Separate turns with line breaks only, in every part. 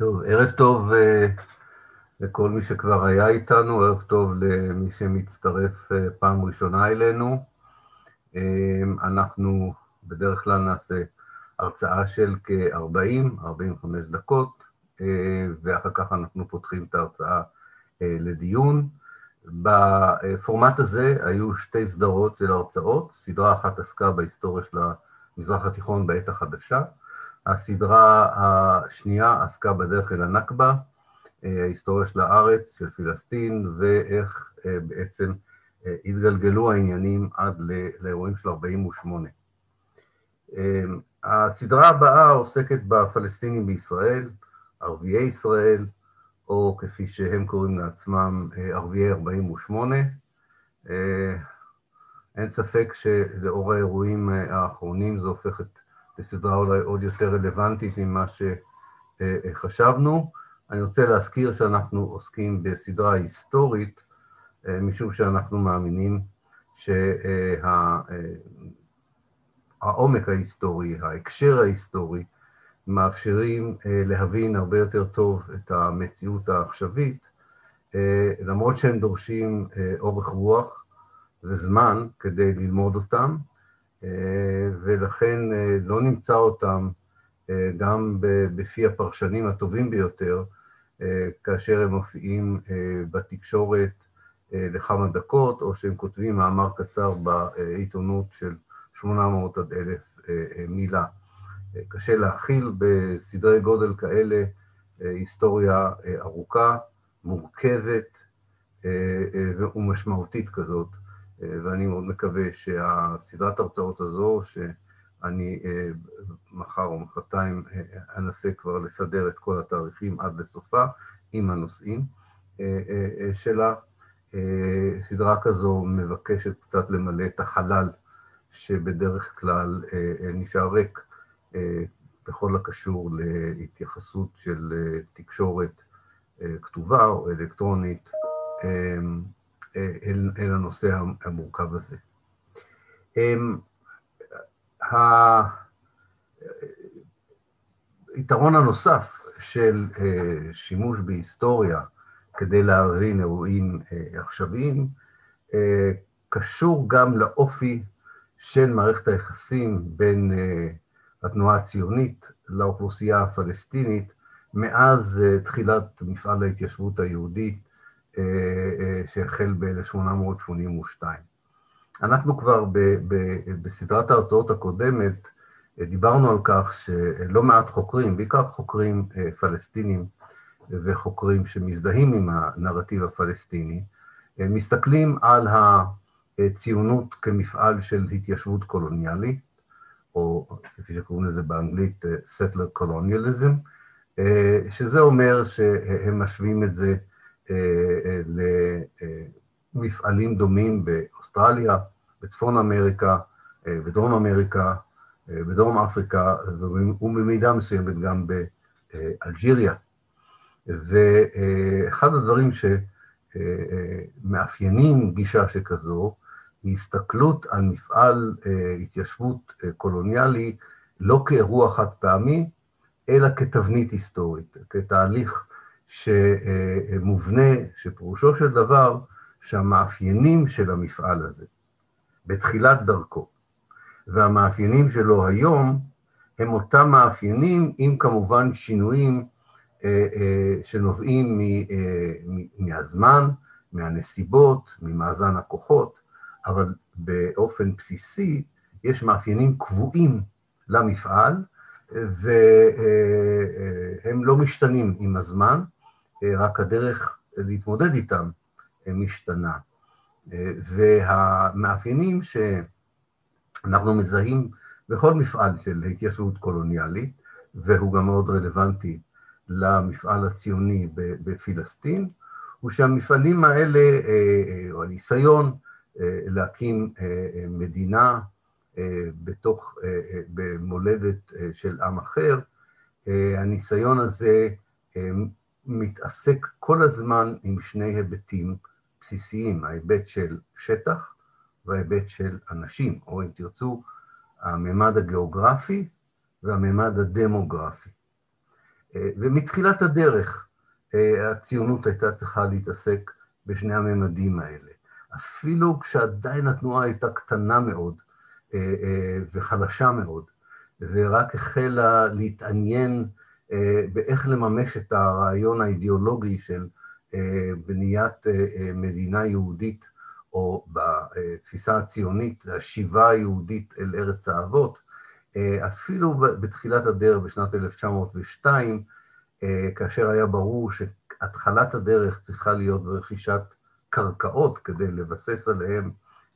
טוב, ערב טוב אה, לכל מי שכבר היה איתנו, ערב טוב למי שמצטרף אה, פעם ראשונה אלינו. אה, אנחנו בדרך כלל נעשה הרצאה של כ-40-45 דקות, ואחר כך אנחנו פותחים את ההרצאה לדיון. בפורמט הזה היו שתי סדרות של הרצאות, סדרה אחת עסקה בהיסטוריה של המזרח התיכון בעת החדשה, הסדרה השנייה עסקה בדרך אל הנכבה, אה, ההיסטוריה של הארץ, של פלסטין, ואיך אה, בעצם אה, התגלגלו העניינים עד לאירועים של 48'. הסדרה הבאה עוסקת בפלסטינים בישראל, ערביי ישראל, או כפי שהם קוראים לעצמם, ערביי 48'. אין ספק שלאור האירועים האחרונים זה הופך את בסדרה אולי עוד יותר רלוונטית ממה שחשבנו. אני רוצה להזכיר שאנחנו עוסקים בסדרה היסטורית, אה, משום שאנחנו מאמינים שהעומק ההיסטורי, ההקשר ההיסטורי, מאפשרים אה, להבין הרבה יותר טוב את המציאות העכשווית, אה, למרות שהם דורשים אורך רוח וזמן כדי ללמוד אותם, אה, ולכן אה, לא נמצא אותם אה, גם בפי הפרשנים הטובים ביותר, כאשר הם מופיעים בתקשורת לכמה דקות, או שהם כותבים מאמר קצר בעיתונות של 800 עד 1,000 מילה. קשה להכיל בסדרי גודל כאלה היסטוריה ארוכה, מורכבת ומשמעותית כזאת, ואני מאוד מקווה שהסדרת הרצאות הזו, שאני אה, מחר או מחרתיים אה, אנסה כבר לסדר את כל התאריכים עד לסופה עם הנושאים אה, שלה. סדרה כזו מבקשת קצת למלא את החלל שבדרך כלל נשאר ריק בכל הקשור להתייחסות של תקשורת כתובה או אלקטרונית אל, אל הנושא המורכב הזה. אמ, היתרון הנוסף של אה, שימוש בהיסטוריה כדי להבין אירועים אה, עכשוויים, אה, קשור גם לאופי של מערכת היחסים בין התנועה הציונית לאוכלוסייה הפלסטינית מאז תחילת מפעל ההתיישבות היהודית אה, אה, שהחל ב-1882. אנחנו כבר ב, ב, בסדרת ההרצאות הקודמת אה, דיברנו על כך שלא מעט חוקרים, בעיקר חוקרים פלסטינים וחוקרים שמזדהים עם הנרטיב הפלסטיני, מסתכלים על הציונות כמפעל של התיישבות קולוניאלית, או כפי שקוראים לזה באנגלית settler colonialism, שזה אומר שהם משווים את זה אה, אה, למפעלים דומים באוסטרליה, בצפון אמריקה, אה, בדרום אמריקה, בדרום אפריקה, ובמידה מסוימת גם באלג'יריה. ואחד הדברים שמאפיינים גישה שכזו, היא הסתכלות על מפעל התיישבות קולוניאלי לא כאירוע חד פעמי, אלא כתבנית היסטורית, כתהליך שמובנה, שפירושו של דבר שהמאפיינים של המפעל הזה בתחילת דרכו והמאפיינים שלו היום הם אותם מאפיינים עם כמובן שינויים אה, אה, שנובעים אה, מהזמן, מהנסיבות, ממאזן הכוחות, אבל באופן בסיסי יש מאפיינים קבועים למפעל, והם לא משתנים עם הזמן, רק הדרך להתמודד איתם משתנה. והמאפיינים שאנחנו מזהים בכל מפעל של התיישבות קולוניאלית, והוא גם מאוד רלוונטי למפעל הציוני בפלסטין, הוא שהמפעלים האלה, או הניסיון להקים מדינה בתוך, במולדת של עם אחר, הניסיון הזה מתעסק כל הזמן עם שני היבטים בסיסיים, ההיבט של שטח וההיבט של אנשים, או אם תרצו, הממד הגיאוגרפי והממד הדמוגרפי. ומתחילת הדרך הציונות הייתה צריכה להתעסק בשני הממדים האלה. אפילו כשעדיין התנועה הייתה קטנה מאוד וחלשה מאוד, ורק החלה להתעניין באיך לממש את הרעיון האידיאולוגי של בניית מדינה יהודית, או בתפיסה הציונית, השיבה היהודית אל ארץ האבות, אפילו בתחילת הדרך בשנת 1902, כאשר היה ברור שהתחלת הדרך צריכה להיות ברכישת קרקעות כדי לבסס עליהן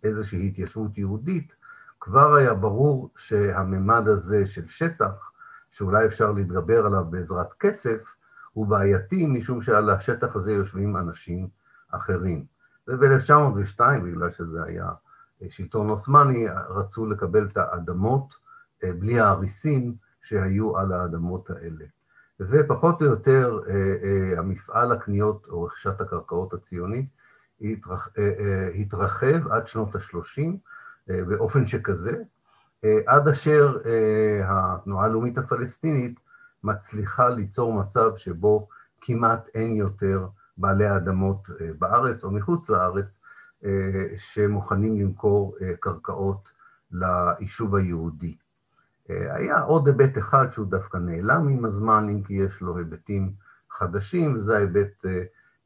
איזושהי התיישבות יהודית, כבר היה ברור שהממד הזה של שטח, שאולי אפשר להתגבר עליו בעזרת כסף, הוא בעייתי משום שעל השטח הזה יושבים אנשים אחרים. וב-1902, בגלל שזה היה שלטון עות'מאני, רצו לקבל את האדמות בלי האריסים שהיו על האדמות האלה. ופחות או יותר המפעל הקניות או רכישת הקרקעות הציונית התרחב עד שנות ה-30 באופן שכזה, עד אשר התנועה הלאומית הפלסטינית מצליחה ליצור מצב שבו כמעט אין יותר בעלי אדמות בארץ או מחוץ לארץ שמוכנים למכור קרקעות ליישוב היהודי. היה עוד היבט אחד שהוא דווקא נעלם עם הזמן, אם כי יש לו היבטים חדשים, וזה ההיבט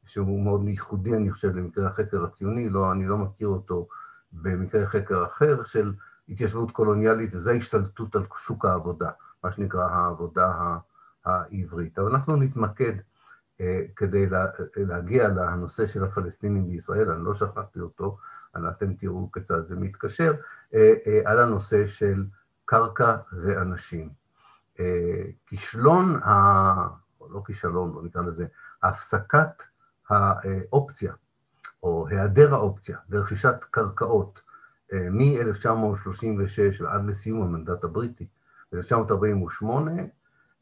שהוא מאוד ייחודי, אני חושב, למקרה החקר הציוני, לא, אני לא מכיר אותו במקרה חקר אחר של התיישבות קולוניאלית, וזה השתלטות על שוק העבודה, מה שנקרא העבודה העברית. אבל אנחנו נתמקד כדי להגיע לנושא של הפלסטינים בישראל, אני לא שכחתי אותו, אתם תראו כיצד זה מתקשר, על הנושא של קרקע ואנשים. כישלון, ה... או לא כישלון, בוא נקרא לזה, הפסקת האופציה, או היעדר האופציה לרכישת קרקעות מ-1936 ועד לסיום המנדט הבריטי ב-1948,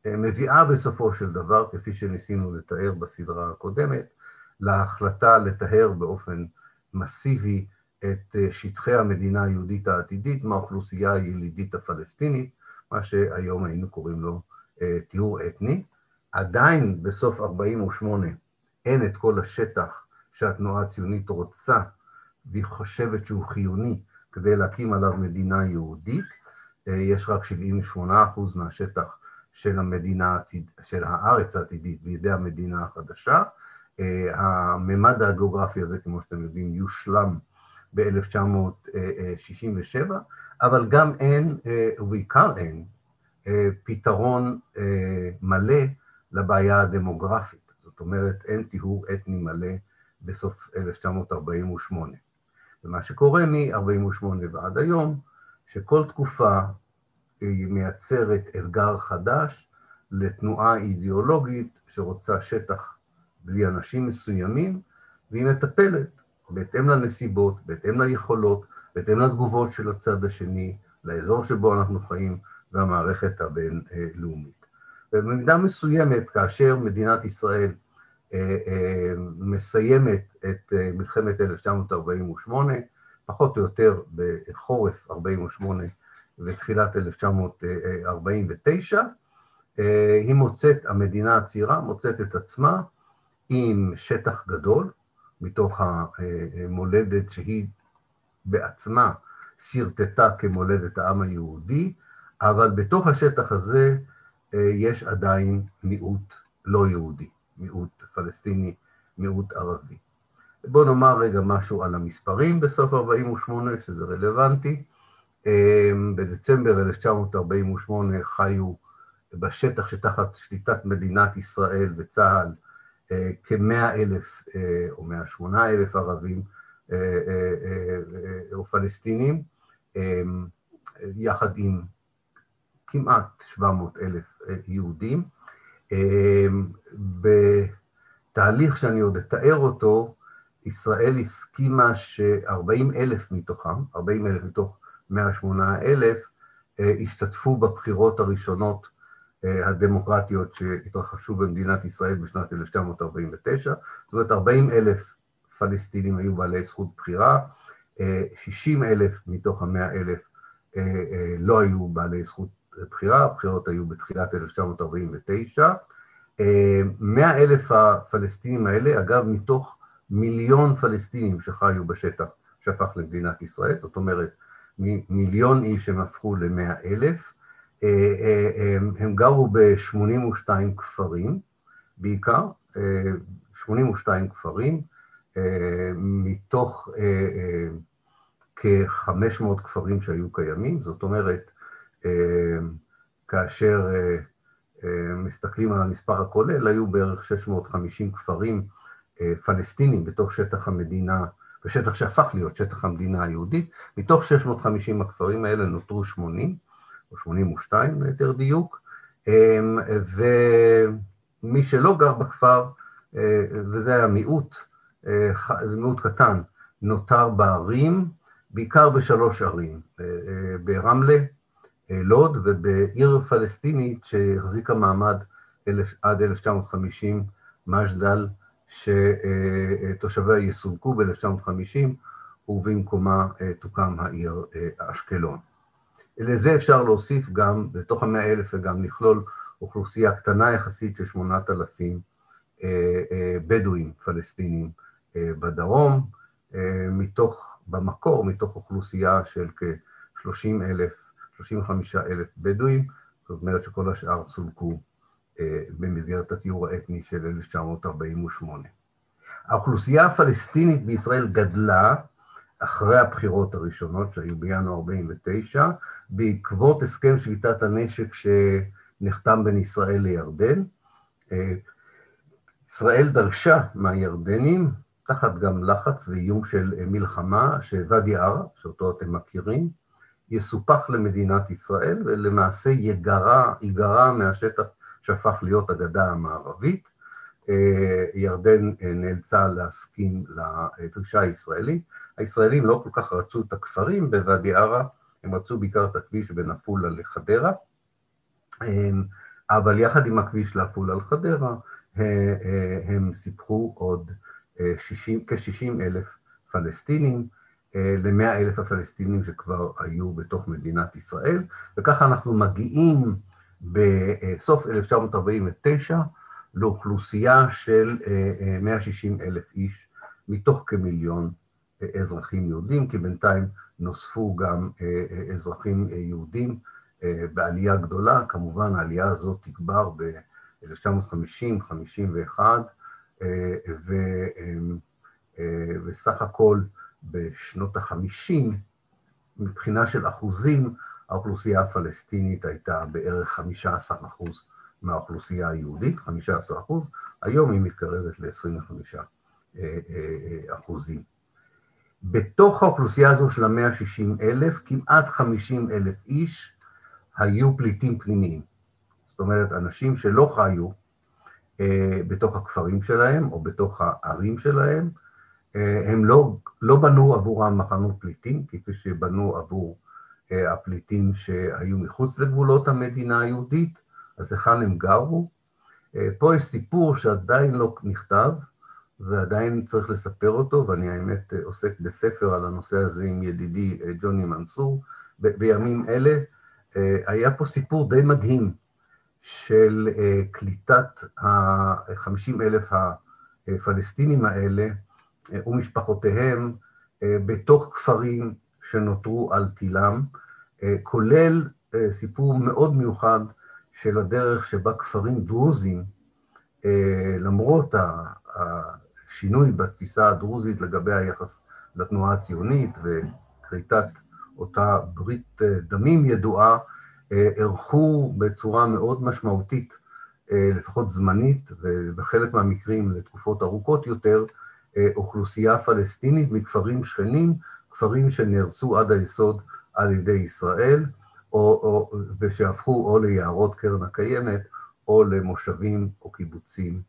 מביאה בסופו של דבר, כפי שניסינו לתאר בסדרה הקודמת, להחלטה לטהר באופן מסיבי את שטחי המדינה היהודית העתידית מהאוכלוסייה הילידית הפלסטינית, מה שהיום היינו קוראים לו טיהור אתני. עדיין בסוף 48' אין את כל השטח שהתנועה הציונית רוצה והיא חושבת שהוא חיוני כדי להקים עליו מדינה יהודית. יש רק 78% מהשטח של המדינה, של הארץ העתידית בידי המדינה החדשה. הממד הגיאוגרפי הזה, כמו שאתם יודעים, יושלם ב-1967, אבל גם אין, ובעיקר אין, פתרון מלא לבעיה הדמוגרפית. זאת אומרת, אין טיהור אתני מלא בסוף 1948. ומה שקורה מ-48' ועד היום, שכל תקופה היא מייצרת אתגר חדש לתנועה אידיאולוגית שרוצה שטח בלי אנשים מסוימים, והיא מטפלת בהתאם לנסיבות, בהתאם ליכולות, בהתאם לתגובות של הצד השני, לאזור שבו אנחנו חיים והמערכת הבינלאומית. ובמידה מסוימת, כאשר מדינת ישראל מסיימת את מלחמת 1948, פחות או יותר בחורף 48' ותחילת 1949, היא מוצאת, המדינה הצעירה מוצאת את עצמה עם שטח גדול, מתוך המולדת שהיא בעצמה שרטטה כמולדת העם היהודי, אבל בתוך השטח הזה יש עדיין מיעוט לא יהודי, מיעוט פלסטיני, מיעוט ערבי. בואו נאמר רגע משהו על המספרים בסוף 48', שזה רלוונטי. בדצמבר 1948 חיו בשטח שתחת שליטת מדינת ישראל וצה"ל כמאה אלף או מאה שמונה אלף ערבים או פלסטינים, יחד עם כמעט 700 אלף יהודים. בתהליך שאני עוד אתאר אותו, ישראל הסכימה ש-40 אלף מתוכם, 40 אלף מתוך 108 אלף, השתתפו בבחירות הראשונות הדמוקרטיות שהתרחשו במדינת ישראל בשנת 1949. זאת אומרת, 40 אלף פלסטינים היו בעלי זכות בחירה, 60 אלף מתוך ה-100 אלף לא היו בעלי זכות בחירה, הבחירות היו בתחילת 1949, מאה אלף הפלסטינים האלה, אגב, מתוך מיליון פלסטינים שחיו בשטח שהפך למדינת ישראל, זאת אומרת, מיליון איש הם הפכו למאה אלף, הם גרו ב-82 כפרים בעיקר, 82 כפרים, מתוך כ-500 כפרים שהיו קיימים, זאת אומרת, כאשר מסתכלים על המספר הכולל, היו בערך 650 כפרים פלסטינים בתוך שטח המדינה, בשטח שהפך להיות שטח המדינה היהודית. מתוך 650 הכפרים האלה נותרו 80, או 82 ליתר דיוק, ומי שלא גר בכפר, וזה היה מיעוט, מיעוט קטן, נותר בערים, בעיקר בשלוש ערים, ברמלה, לוד ובעיר פלסטינית שהחזיקה מעמד עד 1950, מג'דל, שתושביה יסולקו ב-1950, ובמקומה תוקם העיר אשקלון. לזה אפשר להוסיף גם, בתוך המאה אלף וגם לכלול אוכלוסייה קטנה יחסית של 8,000 בדואים פלסטינים בדרום, מתוך, במקור, מתוך אוכלוסייה של כ-30 אלף, 35 אלף בדואים, זאת אומרת שכל השאר סולקו במסגרת התיאור האתני של 1948. האוכלוסייה הפלסטינית בישראל גדלה אחרי הבחירות הראשונות שהיו בינואר 49, בעקבות הסכם שביתת הנשק שנחתם בין ישראל לירדן. ישראל דרשה מהירדנים, תחת גם לחץ ואיום של מלחמה, שוואדי ערה, שאותו אתם מכירים, יסופח למדינת ישראל ולמעשה יגרע, יגרע מהשטח שהפך להיות הגדה המערבית. ירדן נאלצה להסכים לדרישה הישראלית. הישראלים לא כל כך רצו את הכפרים בוואדי ערה, הם רצו בעיקר את הכביש בין עפולה לחדרה, אבל יחד עם הכביש לעפולה לחדרה, הם סיפחו עוד כ-60 אלף פלסטינים, ל-100 אלף הפלסטינים שכבר היו בתוך מדינת ישראל, וככה אנחנו מגיעים בסוף 1949 לאוכלוסייה של 160 אלף איש, מתוך כמיליון אזרחים יהודים, כי בינתיים נוספו גם אזרחים יהודים בעלייה גדולה, כמובן העלייה הזאת תגבר ב-1950, 51, וסך הכל בשנות ה-50, מבחינה של אחוזים, האוכלוסייה הפלסטינית הייתה בערך 15 אחוז מהאוכלוסייה היהודית, 15 אחוז, היום היא מתקרבת ל-25 אחוזים. בתוך האוכלוסייה הזו של ה-160 אלף, כמעט 50 אלף איש היו פליטים פנימיים. זאת אומרת, אנשים שלא חיו אה, בתוך הכפרים שלהם או בתוך הערים שלהם, הם לא, לא בנו עבורם מחנות פליטים, כפי שבנו עבור אה, הפליטים שהיו מחוץ לגבולות המדינה היהודית, אז היכן הם גרו. אה, פה יש סיפור שעדיין לא נכתב, ועדיין צריך לספר אותו, ואני האמת עוסק בספר על הנושא הזה עם ידידי ג'וני מנסור. בימים אלה היה פה סיפור די מדהים של קליטת ה-50 אלף הפלסטינים האלה ומשפחותיהם בתוך כפרים שנותרו על תילם, כולל סיפור מאוד מיוחד של הדרך שבה כפרים דרוזים, למרות השינוי בתפיסה הדרוזית לגבי היחס לתנועה הציונית וכריתת אותה ברית דמים ידועה, אירחו בצורה מאוד משמעותית, לפחות זמנית, ובחלק מהמקרים לתקופות ארוכות יותר, אוכלוסייה פלסטינית מכפרים שכנים, כפרים שנהרסו עד היסוד על ידי ישראל, או, או, ושהפכו או ליערות קרן הקיימת, או למושבים או קיבוצים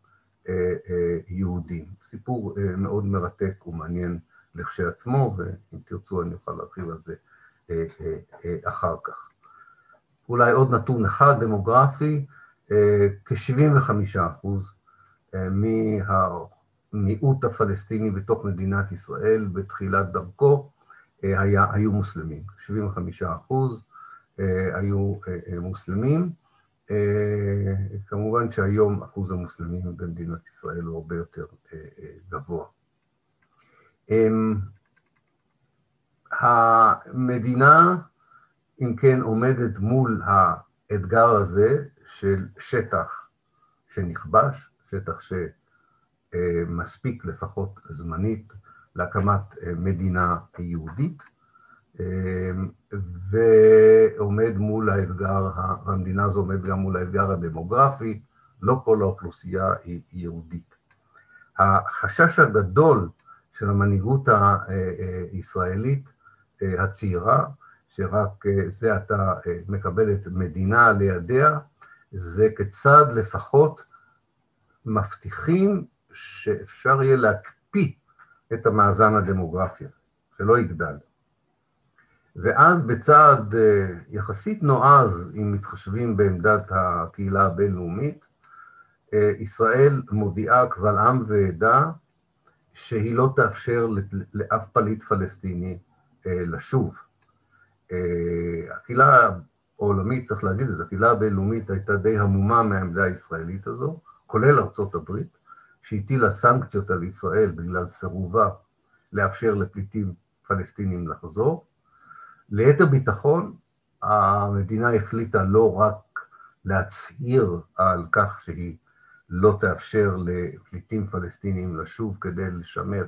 אה, אה, יהודים. סיפור אה, מאוד מרתק ומעניין לכשעצמו, ואם תרצו אני אוכל להרחיב על זה אה, אה, אה, אחר כך. אולי עוד נתון אחד, דמוגרפי, אה, כ-75 אחוז אה, מהמיעוט הפלסטיני בתוך מדינת ישראל בתחילת דרכו היה, היו מוסלמים, 75 אחוז היו מוסלמים, כמובן שהיום אחוז המוסלמים במדינת ישראל הוא הרבה יותר גבוה. המדינה, אם כן, עומדת מול האתגר הזה של שטח שנכבש, שטח שמספיק לפחות זמנית להקמת מדינה יהודית, ועומד מול האתגר, המדינה הזו עומד גם מול האתגר הדמוגרפי, לא כל האוכלוסייה היא יהודית. החשש הגדול של המנהיגות הישראלית הצעירה, שרק זה עתה מקבלת מדינה לידיה, זה כיצד לפחות מבטיחים שאפשר יהיה להקפיא את המאזן הדמוגרפי, שלא יגדל. ואז בצעד יחסית נועז, אם מתחשבים בעמדת הקהילה הבינלאומית, ישראל מודיעה קבל עם ועדה שהיא לא תאפשר לאף פליט פלסטיני לשוב. הקהילה העולמית, צריך להגיד את זה, הקהילה הבינלאומית הייתה די המומה מהעמדה הישראלית הזו, כולל ארצות הברית, שהטילה סנקציות על ישראל בגלל סירובה לאפשר לפליטים פלסטינים לחזור. ליתר ביטחון, המדינה החליטה לא רק להצהיר על כך שהיא לא תאפשר לפליטים פלסטינים לשוב כדי לשמר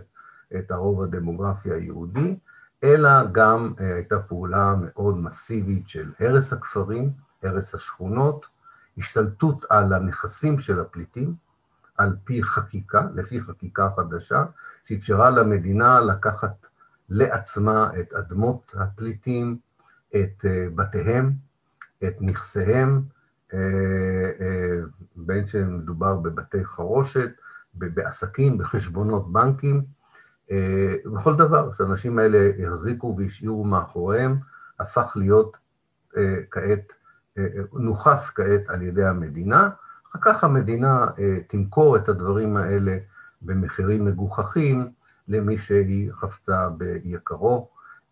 את הרוב הדמוגרפי היהודי, אלא גם הייתה פעולה מאוד מסיבית של הרס הכפרים, הרס השכונות, השתלטות על הנכסים של הפליטים, על פי חקיקה, לפי חקיקה חדשה, שאפשרה למדינה לקחת לעצמה את אדמות הפליטים, את בתיהם, את נכסיהם, בין שמדובר בבתי חרושת, בעסקים, בחשבונות בנקים, בכל דבר שהאנשים האלה החזיקו והשאירו מאחוריהם, הפך להיות כעת, נוכס כעת על ידי המדינה, אחר כך המדינה תמכור את הדברים האלה במחירים מגוחכים למי שהיא חפצה ביקרו,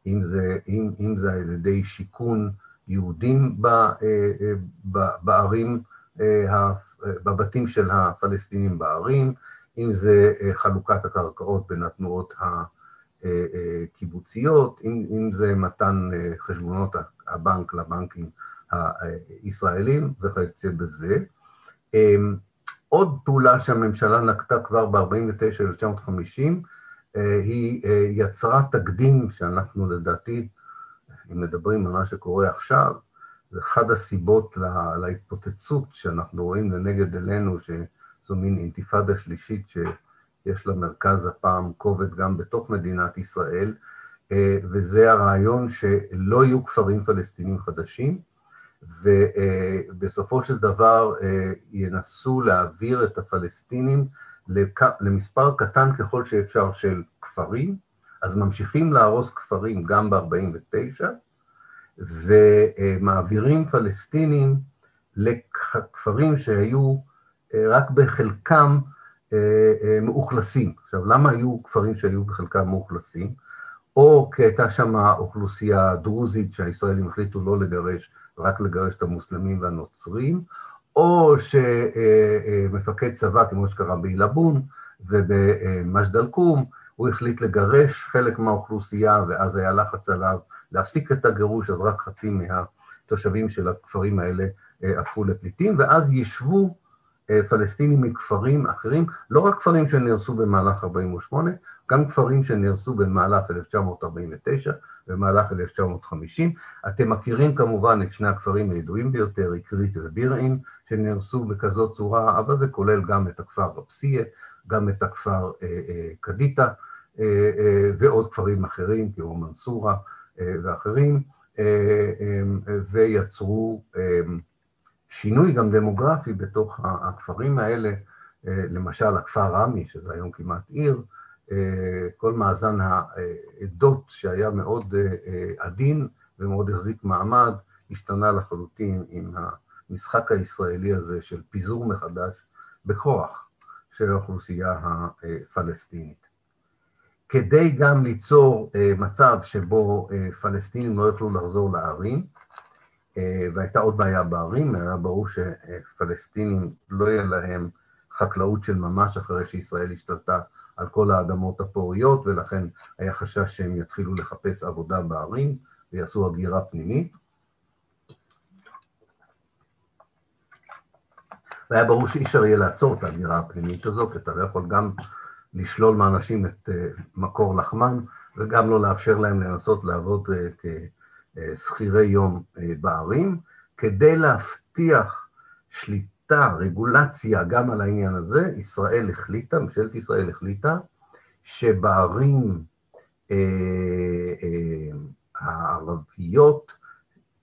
אם זה, אם, אם זה על ידי שיכון יהודים בערים, בבתים של הפלסטינים בערים, אם זה חלוקת הקרקעות בין התנועות הקיבוציות, אם, אם זה מתן חשבונות הבנק לבנקים הישראלים וכיוצא בזה. עוד פעולה שהממשלה נקטה כבר ב-49-1950, היא יצרה תקדים שאנחנו לדעתי, אם מדברים על מה שקורה עכשיו, זה אחת הסיבות להתפוצצות שאנחנו רואים לנגד עינינו, שזו מין אינתיפאדה שלישית שיש לה מרכז הפעם כובד גם בתוך מדינת ישראל, וזה הרעיון שלא יהיו כפרים פלסטינים חדשים, ובסופו של דבר ינסו להעביר את הפלסטינים למספר קטן ככל שאפשר של כפרים, אז ממשיכים להרוס כפרים גם ב-49', ומעבירים פלסטינים לכפרים שהיו רק בחלקם מאוכלסים. עכשיו, למה היו כפרים שהיו בחלקם מאוכלסים? או כי הייתה שם אוכלוסייה דרוזית שהישראלים החליטו לא לגרש, רק לגרש את המוסלמים והנוצרים, או שמפקד צבא, כמו שקרה בעילבון ובמג'ד אל-כרום, הוא החליט לגרש חלק מהאוכלוסייה, ואז היה לחץ עליו להפסיק את הגירוש, אז רק חצי מהתושבים של הכפרים האלה הפכו לפליטים, ואז ישבו פלסטינים מכפרים אחרים, לא רק כפרים שנהרסו במהלך 48', גם כפרים שנהרסו במהלך 1949 ובמהלך 1950. אתם מכירים כמובן את שני הכפרים הידועים ביותר, אקרית ובירעם, שנהרסו בכזאת צורה, אבל זה כולל גם את הכפר רפסיה, גם את הכפר קדיטה, ועוד כפרים אחרים, כמו מנסורה ואחרים, ויצרו שינוי גם דמוגרפי בתוך הכפרים האלה, למשל הכפר רמי, שזה היום כמעט עיר, כל מאזן העדות שהיה מאוד עדין ומאוד החזיק מעמד, השתנה לחלוטין עם המשחק הישראלי הזה של פיזור מחדש בכוח של האוכלוסייה הפלסטינית. כדי גם ליצור מצב שבו פלסטינים לא יוכלו לחזור לערים, והייתה עוד בעיה בערים, היה ברור שפלסטינים לא יהיה להם חקלאות של ממש אחרי שישראל השתלטה על כל האדמות הפוריות, ולכן היה חשש שהם יתחילו לחפש עבודה בערים ויעשו הגירה פנימית. והיה ברור שאי אפשר יהיה לעצור את ההגירה הפנימית הזו, כי אתה לא יכול גם לשלול מאנשים את אה, מקור לחמם, וגם לא לאפשר להם לנסות לעבוד אה, כשכירי יום אה, בערים, כדי להבטיח שליטה, רגולציה גם על העניין הזה, ישראל החליטה, ממשלת ישראל החליטה, שבערים אה, אה, הערביות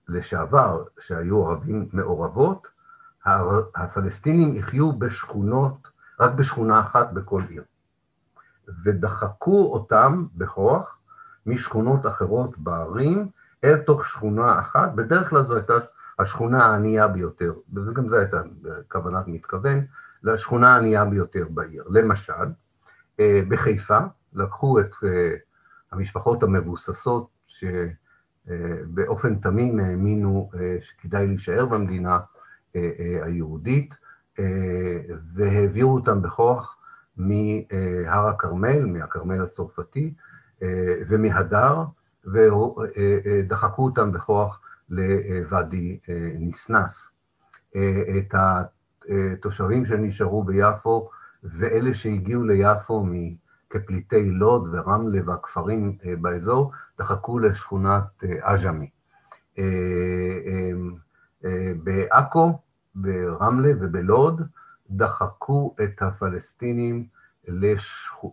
לשעבר, שהיו ערבים מעורבות, הפלסטינים יחיו בשכונות, רק בשכונה אחת בכל עיר. ודחקו אותם בכוח משכונות אחרות בערים אל תוך שכונה אחת, בדרך כלל זו הייתה השכונה הענייה ביותר, וגם זו הייתה כוונת מתכוון, לשכונה הענייה ביותר בעיר. למשל, אה, בחיפה לקחו את אה, המשפחות המבוססות שבאופן תמים האמינו אה, שכדאי להישאר במדינה היהודית, והעבירו אותם בכוח מהר הכרמל, מהכרמל הצרפתי ומהדר, ודחקו אותם בכוח לוואדי ניסנס. את התושבים שנשארו ביפו ואלה שהגיעו ליפו כפליטי לוד ורמלה והכפרים באזור, דחקו לשכונת עג'מי. בעכו, ברמלה ובלוד, דחקו את הפלסטינים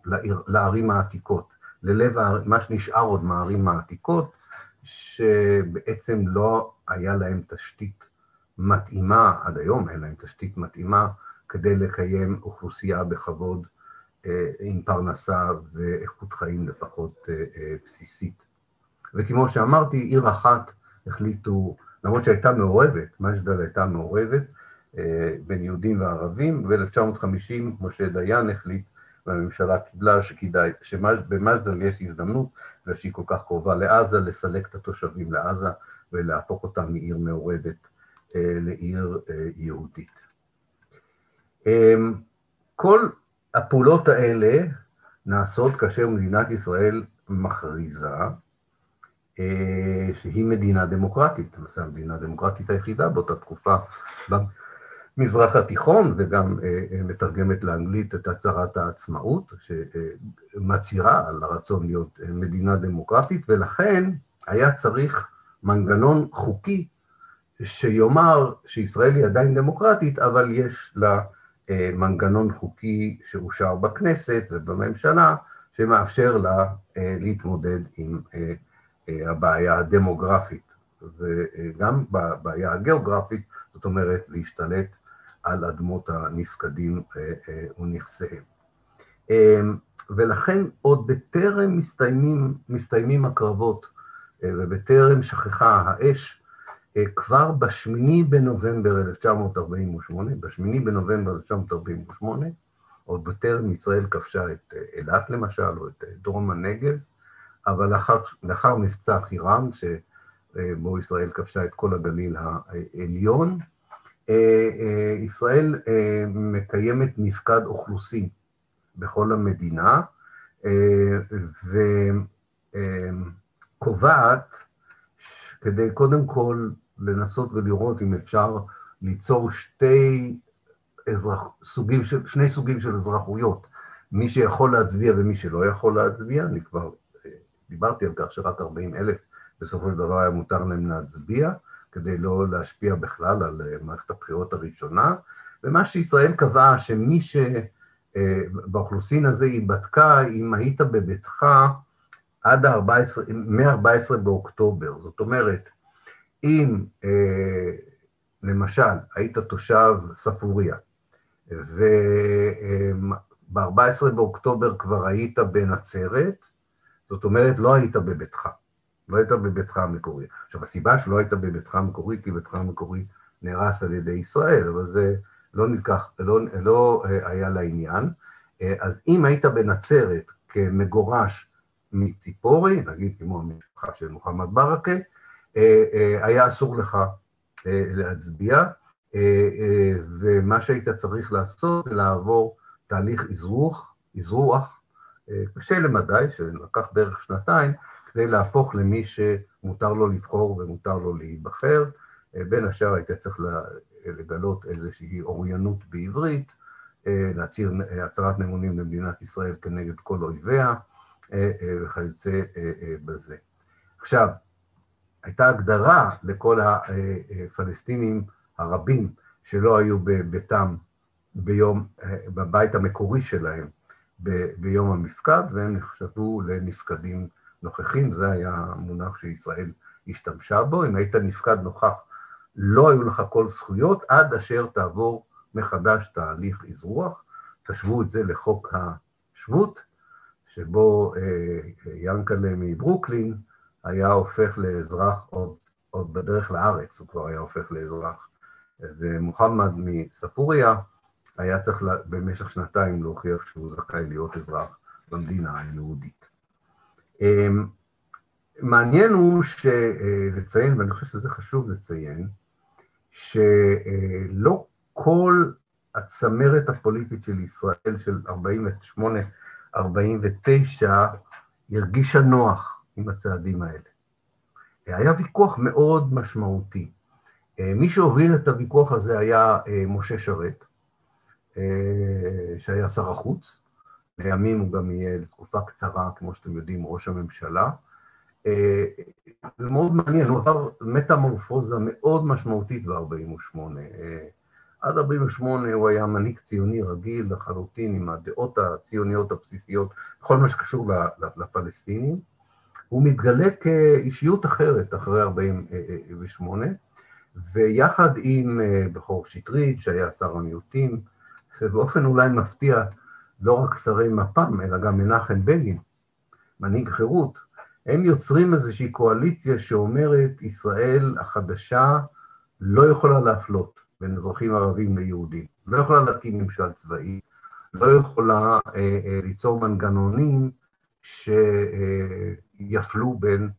לעיר, לערים העתיקות, ללב מה שנשאר עוד מהערים העתיקות, שבעצם לא היה להם תשתית מתאימה, עד היום אין להם תשתית מתאימה, כדי לקיים אוכלוסייה בכבוד אה, עם פרנסה ואיכות חיים לפחות אה, אה, בסיסית. וכמו שאמרתי, עיר אחת החליטו, למרות שהייתה מעורבת, מג'דל הייתה מעורבת, בין יהודים וערבים, ב-1950 משה דיין החליט והממשלה קיבלה שכדאי, שבמג'דל יש הזדמנות, בגלל שהיא כל כך קרובה לעזה, לסלק את התושבים לעזה ולהפוך אותם מעיר מעורבת לעיר יהודית. כל הפעולות האלה נעשות כאשר מדינת ישראל מכריזה שהיא מדינה דמוקרטית, למעשה המדינה הדמוקרטית היחידה באותה תקופה במזרח התיכון, וגם מתרגמת לאנגלית את הצהרת העצמאות, שמצהירה על הרצון להיות מדינה דמוקרטית, ולכן היה צריך מנגנון חוקי שיאמר שישראל היא עדיין דמוקרטית, אבל יש לה מנגנון חוקי שאושר בכנסת ובממשלה, שמאפשר לה להתמודד עם הבעיה הדמוגרפית, וגם בבעיה הגיאוגרפית, זאת אומרת להשתלט על אדמות הנפקדים ונכסיהם. ולכן עוד בטרם מסתיימים, מסתיימים הקרבות ובטרם שכחה האש, כבר בשמיני בנובמבר 1948, בשמיני בנובמבר 1948, עוד בטרם ישראל כבשה את אילת למשל, או את דרום הנגב, אבל לאחר, לאחר מבצע חירם, שבו ישראל כבשה את כל הגליל העליון, ישראל מקיימת מפקד אוכלוסין בכל המדינה, וקובעת כדי קודם כל לנסות ולראות אם אפשר ליצור שתי אזרח, סוגים של, שני סוגים של אזרחויות, מי שיכול להצביע ומי שלא יכול להצביע, אני כבר אה, דיברתי על כך שרק 40 אלף בסופו של דבר היה מותר להם להצביע, כדי לא להשפיע בכלל על אה, מערכת הבחירות הראשונה, ומה שישראל קבעה שמי שבאוכלוסין אה, הזה היא בדקה אם היית בביתך עד ה-14, מ-14 באוקטובר, זאת אומרת, אם אה, למשל היית תושב ספוריה, וב-14 באוקטובר כבר היית בנצרת, זאת אומרת, לא היית בביתך, לא היית בביתך המקורי. עכשיו, הסיבה שלא היית בביתך המקורי, כי ביתך המקורי נהרס על ידי ישראל, אבל זה לא נלקח, לא, לא היה לעניין. אז אם היית בנצרת כמגורש מציפורי, נגיד כמו המשפחה של מוחמד ברכה, אה, אה, היה אסור לך להצביע, ומה שהיית צריך לעשות זה לעבור תהליך אזרוח, אזרוח, קשה למדי, שלקח בערך שנתיים, כדי להפוך למי שמותר לו לבחור ומותר לו להיבחר. בין השאר היית צריך לגלות איזושהי אוריינות בעברית, להצהיר הצהרת נאמונים למדינת ישראל כנגד כל אויביה וכיוצא בזה. עכשיו, הייתה הגדרה לכל הפלסטינים הרבים שלא היו בביתם ביום, בבית המקורי שלהם ביום המפקד, והם נחשבו לנפקדים נוכחים, זה היה המונח שישראל השתמשה בו, אם היית נפקד נוכח, לא היו לך כל זכויות עד אשר תעבור מחדש תהליך אזרוח, תשוו את זה לחוק השבות, שבו ינקלה מברוקלין היה הופך לאזרח עוד, עוד בדרך לארץ, הוא כבר היה הופך לאזרח, ומוחמד מספוריה היה צריך במשך שנתיים להוכיח שהוא זכאי להיות אזרח במדינה היהודית. מעניין הוא לציין, ואני חושב שזה חשוב לציין, שלא כל הצמרת הפוליטית של ישראל של 48-49 הרגישה נוח עם הצעדים האלה. היה ויכוח מאוד משמעותי. מי שהוביל את הוויכוח הזה היה משה שרת, שהיה שר החוץ, לימים הוא גם יהיה לתקופה קצרה, כמו שאתם יודעים, ראש הממשלה. זה מאוד מעניין, הוא עבר מטמורפוזה מאוד משמעותית ב-48. עד 48' הוא היה מנהיג ציוני רגיל לחלוטין עם הדעות הציוניות הבסיסיות, בכל מה שקשור לפלסטינים. הוא מתגלה כאישיות אחרת אחרי 48', ויחד עם בכור שטרית, שהיה שר המיעוטים, שבאופן אולי מפתיע לא רק שרי מפ"ם, אלא גם מנחם בגין, מנהיג חירות, הם יוצרים איזושהי קואליציה שאומרת, ישראל החדשה לא יכולה להפלות בין אזרחים ערבים ליהודים, לא יכולה להקים ממשל צבאי, לא יכולה אה, אה, ליצור מנגנונים שיפלו בין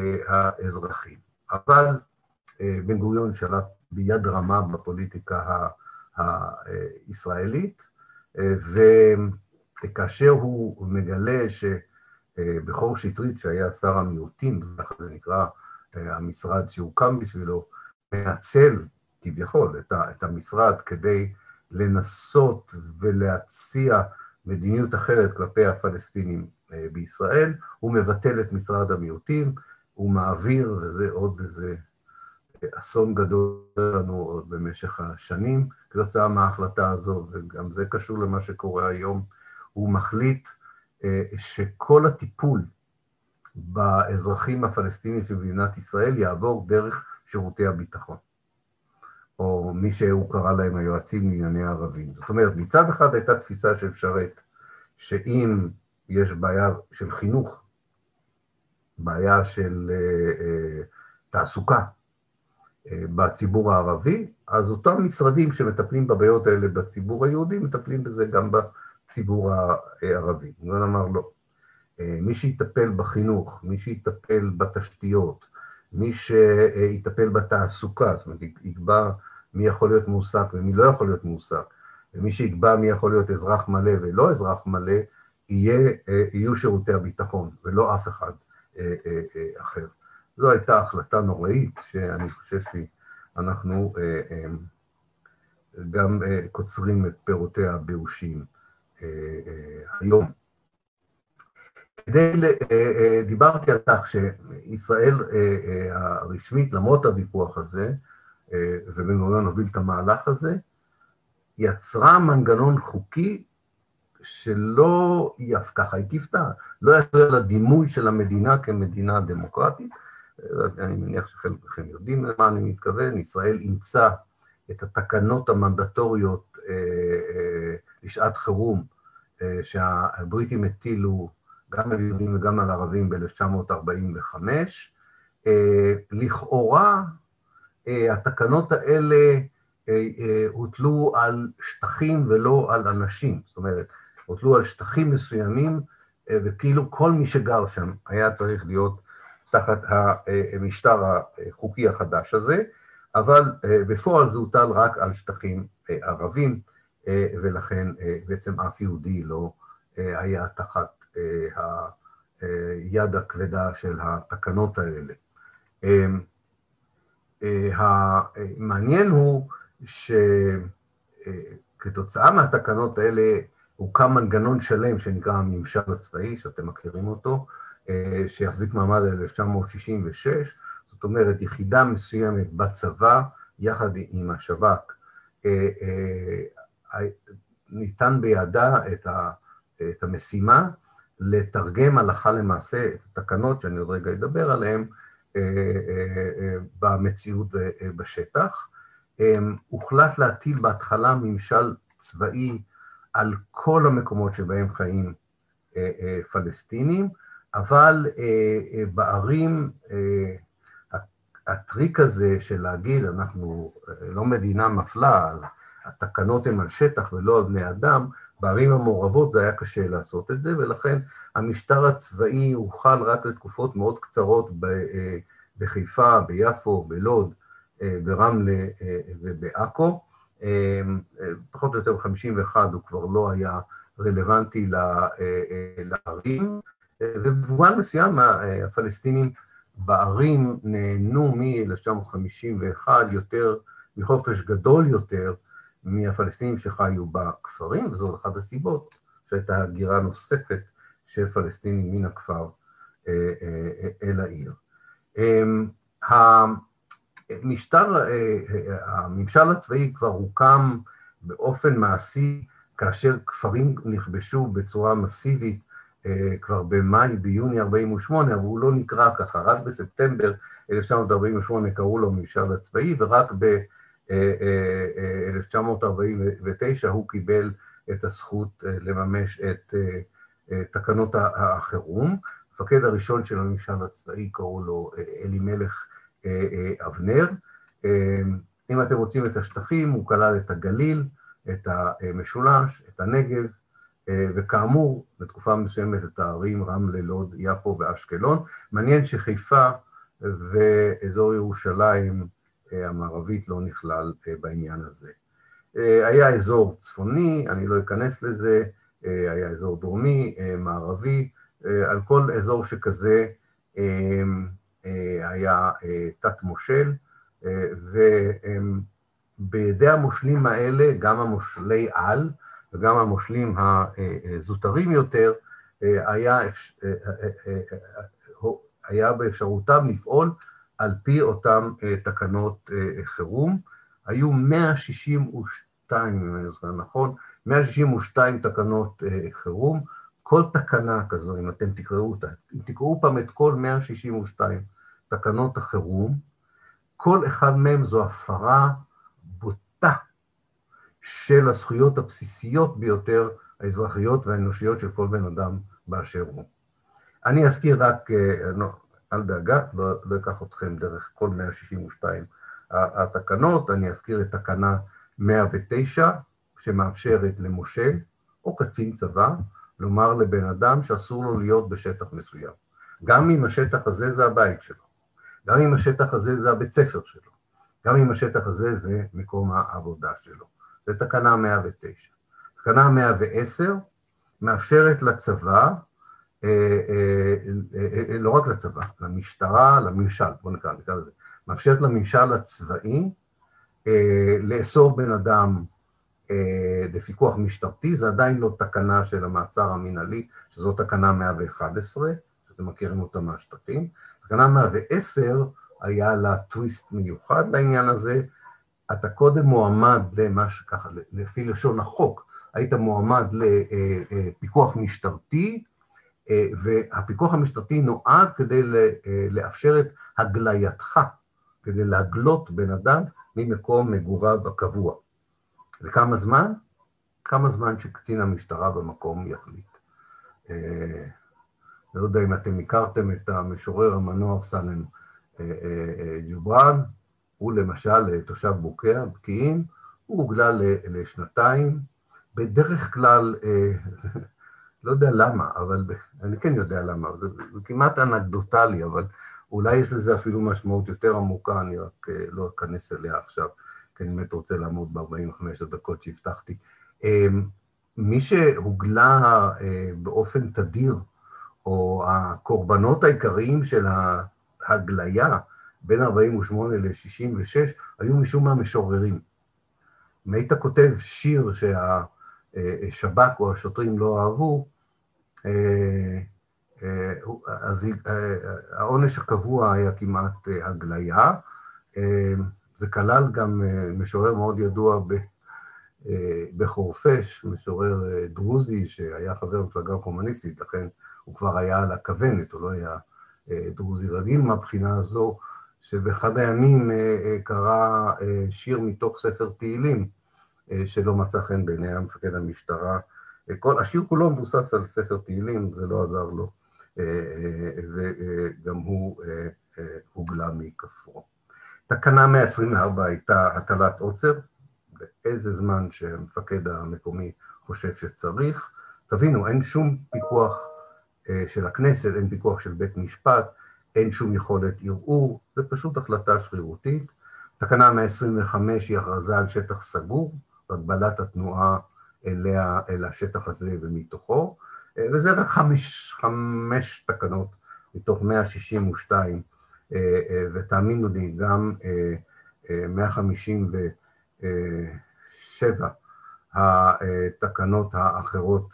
אה, האזרחים. אבל אה, בן גוריון שלט ביד רמה בפוליטיקה הישראלית, וכאשר הוא מגלה ש... בכור שטרית, שהיה שר המיעוטים, זה נקרא המשרד שהוקם בשבילו, מנצל כביכול את, המשרד כדי לנסות ולהציע מדיניות אחרת כלפי הפלסטינים בישראל, הוא מבטל את משרד המיעוטים, הוא מעביר, וזה עוד איזה אסון גדול לנו עוד במשך השנים, כתוצאה מההחלטה הזו, וגם זה קשור למה שקורה היום, הוא מחליט שכל הטיפול באזרחים הפלסטינים של מדינת ישראל יעבור דרך שירותי הביטחון, או מי שהוא קרא להם היועצים לענייני הערבים. זאת אומרת, מצד אחד הייתה תפיסה של שרת, שאם יש בעיה של חינוך, בעיה של תעסוקה בציבור הערבי, אז אותם משרדים שמטפלים בבעיות האלה בציבור היהודי, מטפלים בזה גם בציבור הערבי. נגן אמר לא. מי שיטפל בחינוך, מי שיטפל בתשתיות, מי שיטפל בתעסוקה, זאת אומרת, יקבע מי יכול להיות מועסק ומי לא יכול להיות מועסק, ומי שיקבע מי יכול להיות אזרח מלא ולא אזרח מלא, יהיה, יהיו שירותי הביטחון, ולא אף אחד אחר. זו הייתה החלטה נוראית, שאני חושב שאנחנו גם קוצרים את פירותיה הבאושים היום. כדי, דיברתי על כך שישראל הרשמית, למרות הוויכוח הזה, ובן גוריון הוביל את המהלך הזה, יצרה מנגנון חוקי שלא, ככה, היא קיוותה, לא יצרה לדימוי של המדינה כמדינה דמוקרטית. אני מניח שחלקכם יודעים למה אני מתכוון, ישראל אימצה את התקנות המנדטוריות לשעת חירום שהבריטים הטילו גם על יהודים וגם על ערבים ב-1945. לכאורה, התקנות האלה הוטלו על שטחים ולא על אנשים, זאת אומרת, הוטלו על שטחים מסוימים, וכאילו כל מי שגר שם היה צריך להיות תחת המשטר החוקי החדש הזה, אבל בפועל זה הוטל רק על שטחים ערבים, ולכן בעצם אף יהודי לא היה תחת היד הכבדה של התקנות האלה. המעניין הוא שכתוצאה מהתקנות האלה הוקם מנגנון שלם שנקרא הממשל הצבאי, שאתם מכירים אותו, שיחזיק מעמד עד 1966, זאת אומרת, יחידה מסוימת בצבא, יחד עם השב"כ, ניתן בידה את המשימה לתרגם הלכה למעשה את התקנות, שאני עוד רגע אדבר עליהן, במציאות בשטח. הוחלט להטיל בהתחלה ממשל צבאי על כל המקומות שבהם חיים פלסטינים, אבל בערים הטריק הזה של להגיד, אנחנו לא מדינה מפלה, אז התקנות הן על שטח ולא על בני אדם, בערים המעורבות זה היה קשה לעשות את זה, ולכן המשטר הצבאי הוחל רק לתקופות מאוד קצרות בחיפה, ביפו, בלוד, ברמלה ובעכו. פחות או יותר ב-51' הוא כבר לא היה רלוונטי לערים, ובמובן מסוים הפלסטינים בערים נהנו מ-1951 יותר, מחופש גדול יותר, מהפלסטינים שחיו בכפרים, וזו אחת הסיבות שהייתה הגירה נוספת של פלסטינים מן הכפר אל העיר. המשטר, הממשל הצבאי כבר הוקם באופן מעשי כאשר כפרים נכבשו בצורה מסיבית כבר במאי, ביוני 48', אבל הוא לא נקרא ככה, רק בספטמבר 1948 קראו לו ממשל הצבאי, ורק ב-1949 הוא קיבל את הזכות לממש את תקנות החירום. המפקד הראשון של הממשל הצבאי קראו לו אלימלך אבנר. אם אתם רוצים את השטחים, הוא כלל את הגליל, את המשולש, את הנגב, וכאמור, בתקופה מסוימת את הערים רמלה, לוד, יפו ואשקלון. מעניין שחיפה ואזור ירושלים המערבית לא נכלל בעניין הזה. היה אזור צפוני, אני לא אכנס לזה, היה אזור דרומי, מערבי, על כל אזור שכזה היה תת מושל, ובידי המושלים האלה, גם המושלי על וגם המושלים הזוטרים יותר, היה, היה באפשרותם לפעול על פי אותן תקנות חירום. היו 162, אם אני זוכר נכון, 162 תקנות חירום, כל תקנה כזו, אם אתם תקראו אותה, אם תקראו פעם את כל 162 תקנות החירום, כל אחד מהם זו הפרה בוטה של הזכויות הבסיסיות ביותר, האזרחיות והאנושיות של כל בן אדם באשר הוא. אני אזכיר רק, לא, אל דאגה, לא, לא אקח אתכם דרך כל 162 התקנות, אני אזכיר את תקנה 109, שמאפשרת למשה או קצין צבא לומר לבן אדם שאסור לו להיות בשטח מסוים. גם אם השטח הזה זה הבית שלו, גם אם השטח הזה זה הבית ספר שלו, גם אם השטח הזה זה מקום העבודה שלו. זה תקנה 109. תקנה 110 מאפשרת לצבא, אה, אה, אה, לא רק לצבא, למשטרה, לממשל, בואו נקרא לזה, מאפשרת לממשל הצבאי לאסור בן אדם בפיקוח משטרתי, זה עדיין לא תקנה של המעצר המינהלי, שזו תקנה 111, שאתם מכירים אותה מהשטחים. תקנה 110 היה לה טוויסט מיוחד לעניין הזה, אתה קודם מועמד למה שככה, לפי לשון החוק, היית מועמד לפיקוח משטרתי, והפיקוח המשטרתי נועד כדי לאפשר את הגלייתך, כדי להגלות בן אדם ממקום מגוריו הקבוע. לכמה זמן? כמה זמן שקצין המשטרה במקום יחליט. לא יודע אם אתם הכרתם את המשורר המנוח סלם ג'ובראן, הוא למשל תושב בוקע, בקיעים, הוא הוגלה לשנתיים, בדרך כלל, לא יודע למה, אבל אני כן יודע למה, זה כמעט אנקדוטלי, אבל אולי יש לזה אפילו משמעות יותר עמוקה, אני רק לא אכנס אליה עכשיו, כי אני באמת רוצה לעמוד ב-45 הדקות שהבטחתי. מי שהוגלה באופן תדיר, או הקורבנות העיקריים של ההגליה בין 48 ל-66, היו משום מה משוררים. אם היית כותב שיר שהשב"כ או השוטרים לא אהבו, אה, אה, אז אה, העונש הקבוע היה כמעט הגליה. זה כלל גם משורר מאוד ידוע בחורפיש, משורר דרוזי שהיה חבר במפלגה קומוניסטית, לכן הוא כבר היה על הכוונת, הוא לא היה דרוזי רגיל מהבחינה הזו, שבאחד הימים קרא שיר מתוך ספר תהילים, שלא מצא חן בעיני המפקד המשטרה. כל, השיר כולו מבוסס על ספר תהילים, זה לא עזר לו, וגם הוא הוגלה מכפרו. תקנה 124 הייתה הטלת עוצר, באיזה זמן שהמפקד המקומי חושב שצריך. תבינו, אין שום פיקוח של הכנסת, אין פיקוח של בית משפט, אין שום יכולת ערעור, זה פשוט החלטה שרירותית. תקנה 125 היא הכרזה על שטח סגור, הגבלת התנועה אליה, אל השטח הזה ומתוכו, וזה רק חמש, חמש תקנות מתוך 162, ותאמינו לי, גם 157 התקנות האחרות,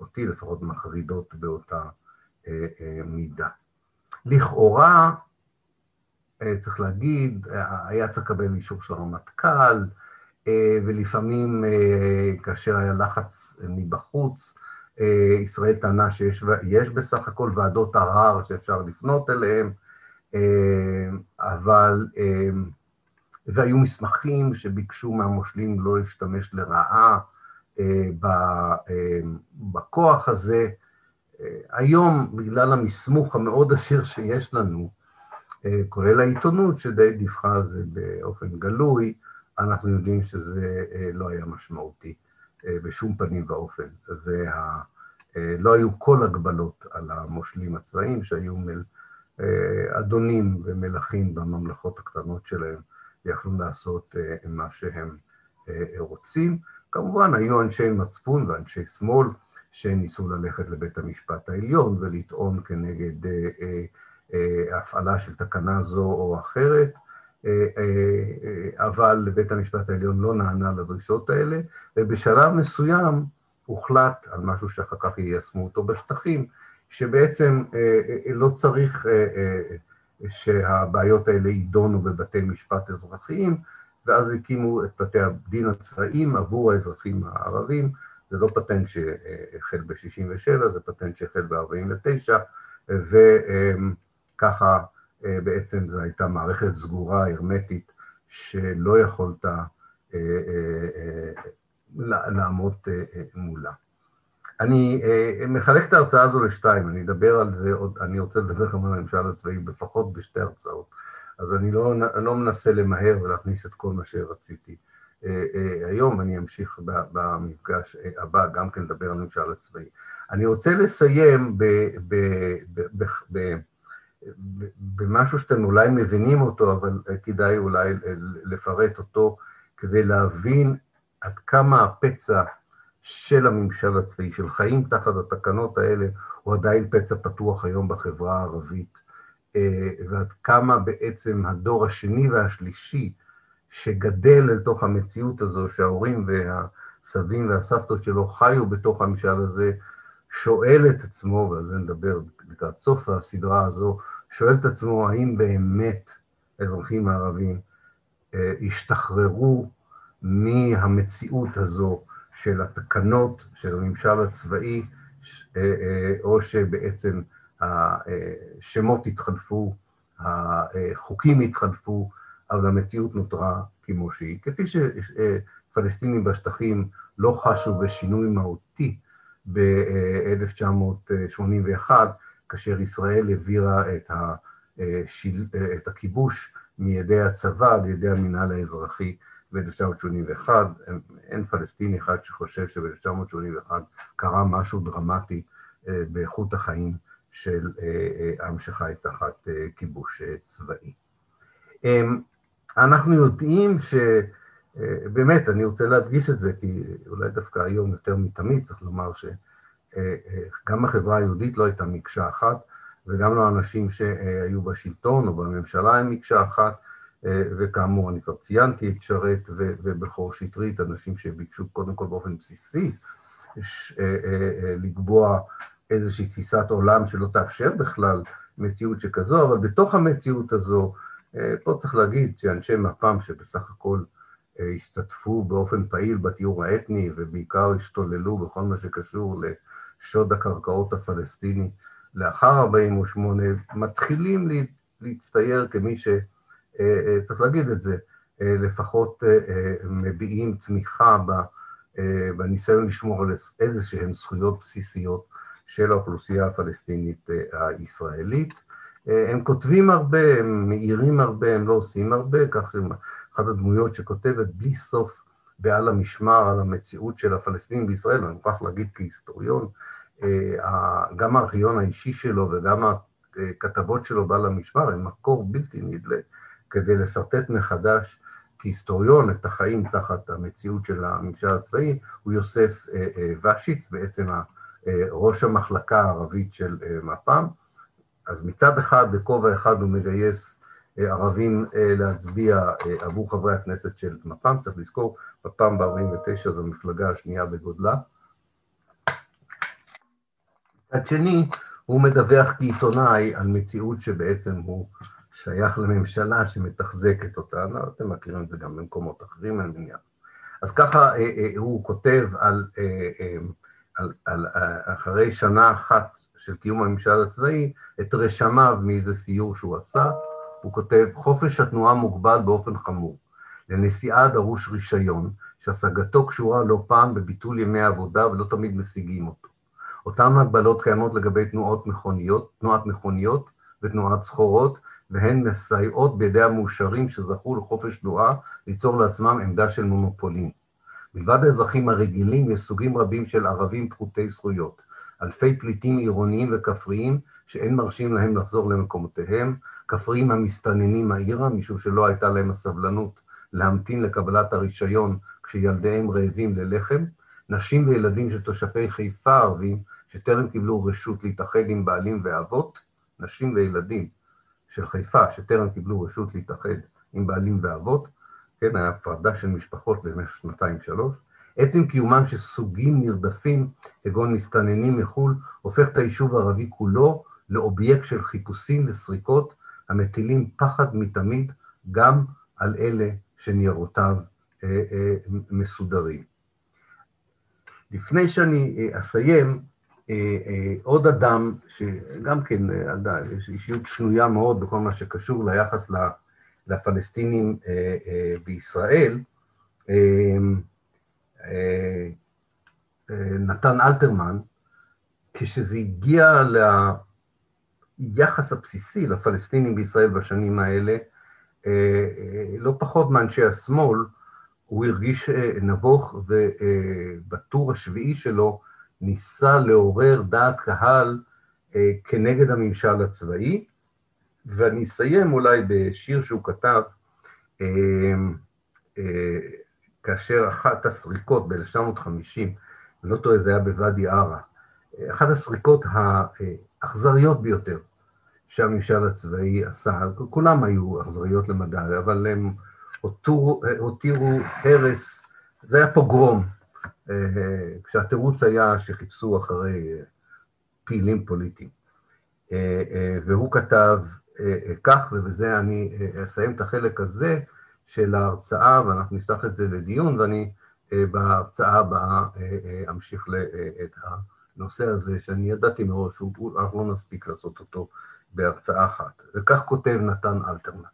אותי לפחות מחרידות באותה מידה. לכאורה, צריך להגיד, היה צריך לקבל אישור של הרמטכ"ל, אה, ולפעמים אה, כאשר היה לחץ מבחוץ, אה, ישראל טענה שיש בסך הכל ועדות ערר שאפשר לפנות אליהן, אבל, והיו מסמכים שביקשו מהמושלים לא להשתמש לרעה בכוח הזה. היום, בגלל המסמוך המאוד עשיר שיש לנו, כולל העיתונות שדי דיווחה על זה באופן גלוי, אנחנו יודעים שזה אה, לא היה משמעותי אה, בשום פנים ואופן, ולא אה, היו כל הגבלות על המושלים הצבאיים שהיו מל, אדונים ומלכים בממלכות הקטנות שלהם, יכלו לעשות מה שהם רוצים. כמובן, היו אנשי מצפון ואנשי שמאל שניסו ללכת לבית המשפט העליון ולטעון כנגד הפעלה של תקנה זו או אחרת, אה, אה, אבל בית המשפט העליון לא נענה לדרישות האלה, ובשלב מסוים הוחלט על משהו שאחר כך יישמו אותו בשטחים, שבעצם אה, לא צריך שהבעיות האלה יידונו בבתי משפט אזרחיים, ואז הקימו את בתי הדין הצבאיים עבור האזרחים הערבים. זה לא פטנט שהחל ב-67', זה פטנט שהחל ב-49', וככה אה, בעצם זו הייתה מערכת סגורה, הרמטית, שלא יכולת אה, אה, לעמוד מולה. אני מחלק את ההרצאה הזו לשתיים, אני אדבר על זה עוד, אני רוצה לדבר כמובן על הממשל הצבאי לפחות בשתי הרצאות, אז אני לא, לא מנסה למהר ולהכניס את כל מה שרציתי. היום אני אמשיך במפגש הבא גם כן לדבר על הממשל הצבאי. אני רוצה לסיים ב... ב, ב, ב, במשהו שאתם אולי מבינים אותו, אבל כדאי אולי לפרט אותו כדי להבין עד כמה הפצע של הממשל הצבאי, של חיים תחת התקנות האלה, הוא עדיין פצע פתוח היום בחברה הערבית, אה, ועד כמה בעצם הדור השני והשלישי שגדל אל תוך המציאות הזו, שההורים והסבים והסבתות שלו חיו בתוך הממשל הזה, שואל את עצמו, ועל זה נדבר לקראת סוף הסדרה הזו, שואל את עצמו האם באמת האזרחים הערבים אה, השתחררו מהמציאות הזו של התקנות של הממשל הצבאי, אה, אה, או שבעצם השמות התחלפו, החוקים התחלפו, אבל המציאות נותרה כמו שהיא. כפי שפלסטינים בשטחים לא חשו בשינוי מהותי ב-1981, כאשר ישראל העבירה את, השיל, את הכיבוש מידי הצבא לידי המינהל האזרחי ב-1981. אין פלסטיני אחד שחושב שב-1981 קרה משהו דרמטי אה, באיכות החיים של עם שחי תחת כיבוש צבאי. אנחנו יודעים שבאמת, אני רוצה להדגיש את זה, כי אולי דווקא היום יותר מתמיד צריך לומר שגם החברה היהודית לא הייתה מקשה אחת, וגם לא אנשים שהיו בשלטון או בממשלה הם מקשה אחת, וכאמור, אני כבר ציינתי את שרת ובכור שטרית, אנשים שביקשו קודם כל באופן בסיסי לקבוע איזושהי תפיסת עולם שלא תאפשר בכלל מציאות שכזו, אבל בתוך המציאות הזו, פה צריך להגיד שאנשי מפ"ם שבסך הכל השתתפו באופן פעיל בתיאור האתני ובעיקר השתוללו בכל מה שקשור לשוד הקרקעות הפלסטיני לאחר 48', מתחילים להצטייר כמי ש... צריך להגיד את זה, לפחות מביעים תמיכה בניסיון לשמור על איזה שהן זכויות בסיסיות של האוכלוסייה הפלסטינית הישראלית. הם כותבים הרבה, הם מעירים הרבה, הם לא עושים הרבה, כך אחת הדמויות שכותבת בלי סוף בעל המשמר על המציאות של הפלסטינים בישראל, ואני מוכרח להגיד כהיסטוריון, גם הארכיון האישי שלו וגם הכתבות שלו בעל המשמר הם מקור בלתי נדלה כדי לשרטט מחדש כהיסטוריון את החיים תחת המציאות של הממשל הצבאי, הוא יוסף ושיץ, בעצם ראש המחלקה הערבית של מפ"ם. אז מצד אחד, בכובע אחד הוא מגייס ערבים להצביע עבור חברי הכנסת של מפ"ם, צריך לזכור, מפ"ם ב-49 זו המפלגה השנייה בגודלה. מצד שני, הוא מדווח כעיתונאי על מציאות שבעצם הוא שייך לממשלה שמתחזקת אותה, אתם מכירים את זה גם במקומות אחרים, אני מניח. אז ככה הוא כותב על, על, על אחרי שנה אחת של קיום הממשל הצבאי, את רשמיו מאיזה סיור שהוא עשה, הוא כותב, חופש התנועה מוגבל באופן חמור. לנסיעה דרוש רישיון, שהשגתו קשורה לא פעם בביטול ימי העבודה ולא תמיד משיגים אותו. אותן הגבלות קיימות לגבי תנועות מכוניות, תנועת מכוניות ותנועת סחורות, והן מסייעות בידי המאושרים שזכו לחופש תנועה ליצור לעצמם עמדה של מונופולין. מלבד האזרחים הרגילים, יש סוגים רבים של ערבים פחותי זכויות. אלפי פליטים עירוניים וכפריים שאין מרשים להם לחזור למקומותיהם, כפריים המסתננים מהעירה, משום שלא הייתה להם הסבלנות להמתין לקבלת הרישיון כשילדיהם רעבים ללחם, נשים וילדים של תושבי חיפה ערבים שטרם קיבלו רשות להתאחד עם בעלים ואבות, נשים וילדים של חיפה שטרם קיבלו רשות להתאחד עם בעלים ואבות, כן, היה הפרדה של משפחות במשך שנתיים-שלוש, עצם קיומם של סוגים נרדפים, כגון מסתננים מחו"ל, הופך את היישוב הערבי כולו לאובייקט של חיפושים וסריקות המטילים פחד מתמיד גם על אלה שניירותיו אה, אה, מסודרים. לפני שאני אסיים, עוד אדם, שגם כן, יש אישיות שנויה מאוד בכל מה שקשור ליחס לפלסטינים בישראל, נתן אלתרמן, כשזה הגיע ליחס הבסיסי לפלסטינים בישראל בשנים האלה, לא פחות מאנשי השמאל, הוא הרגיש נבוך, ובטור השביעי שלו ניסה לעורר דעת קהל כנגד הממשל הצבאי, ואני אסיים אולי בשיר שהוא כתב, כאשר אחת הסריקות ב-1950, אני לא טועה, זה היה בוואדי עארה, אחת הסריקות האכזריות ביותר שהממשל הצבאי עשה, כולם היו אכזריות למדי, אבל הם הותירו, הרס, זה היה פוגרום, כשהתירוץ היה שחיפשו אחרי פעילים פוליטיים. והוא כתב כך, ובזה אני אסיים את החלק הזה של ההרצאה, ואנחנו נפתח את זה לדיון, ואני בהרצאה הבאה אמשיך את הנושא הזה, שאני ידעתי מראש, אנחנו לא נספיק לעשות אותו בהרצאה אחת. וכך כותב נתן אלתרמן: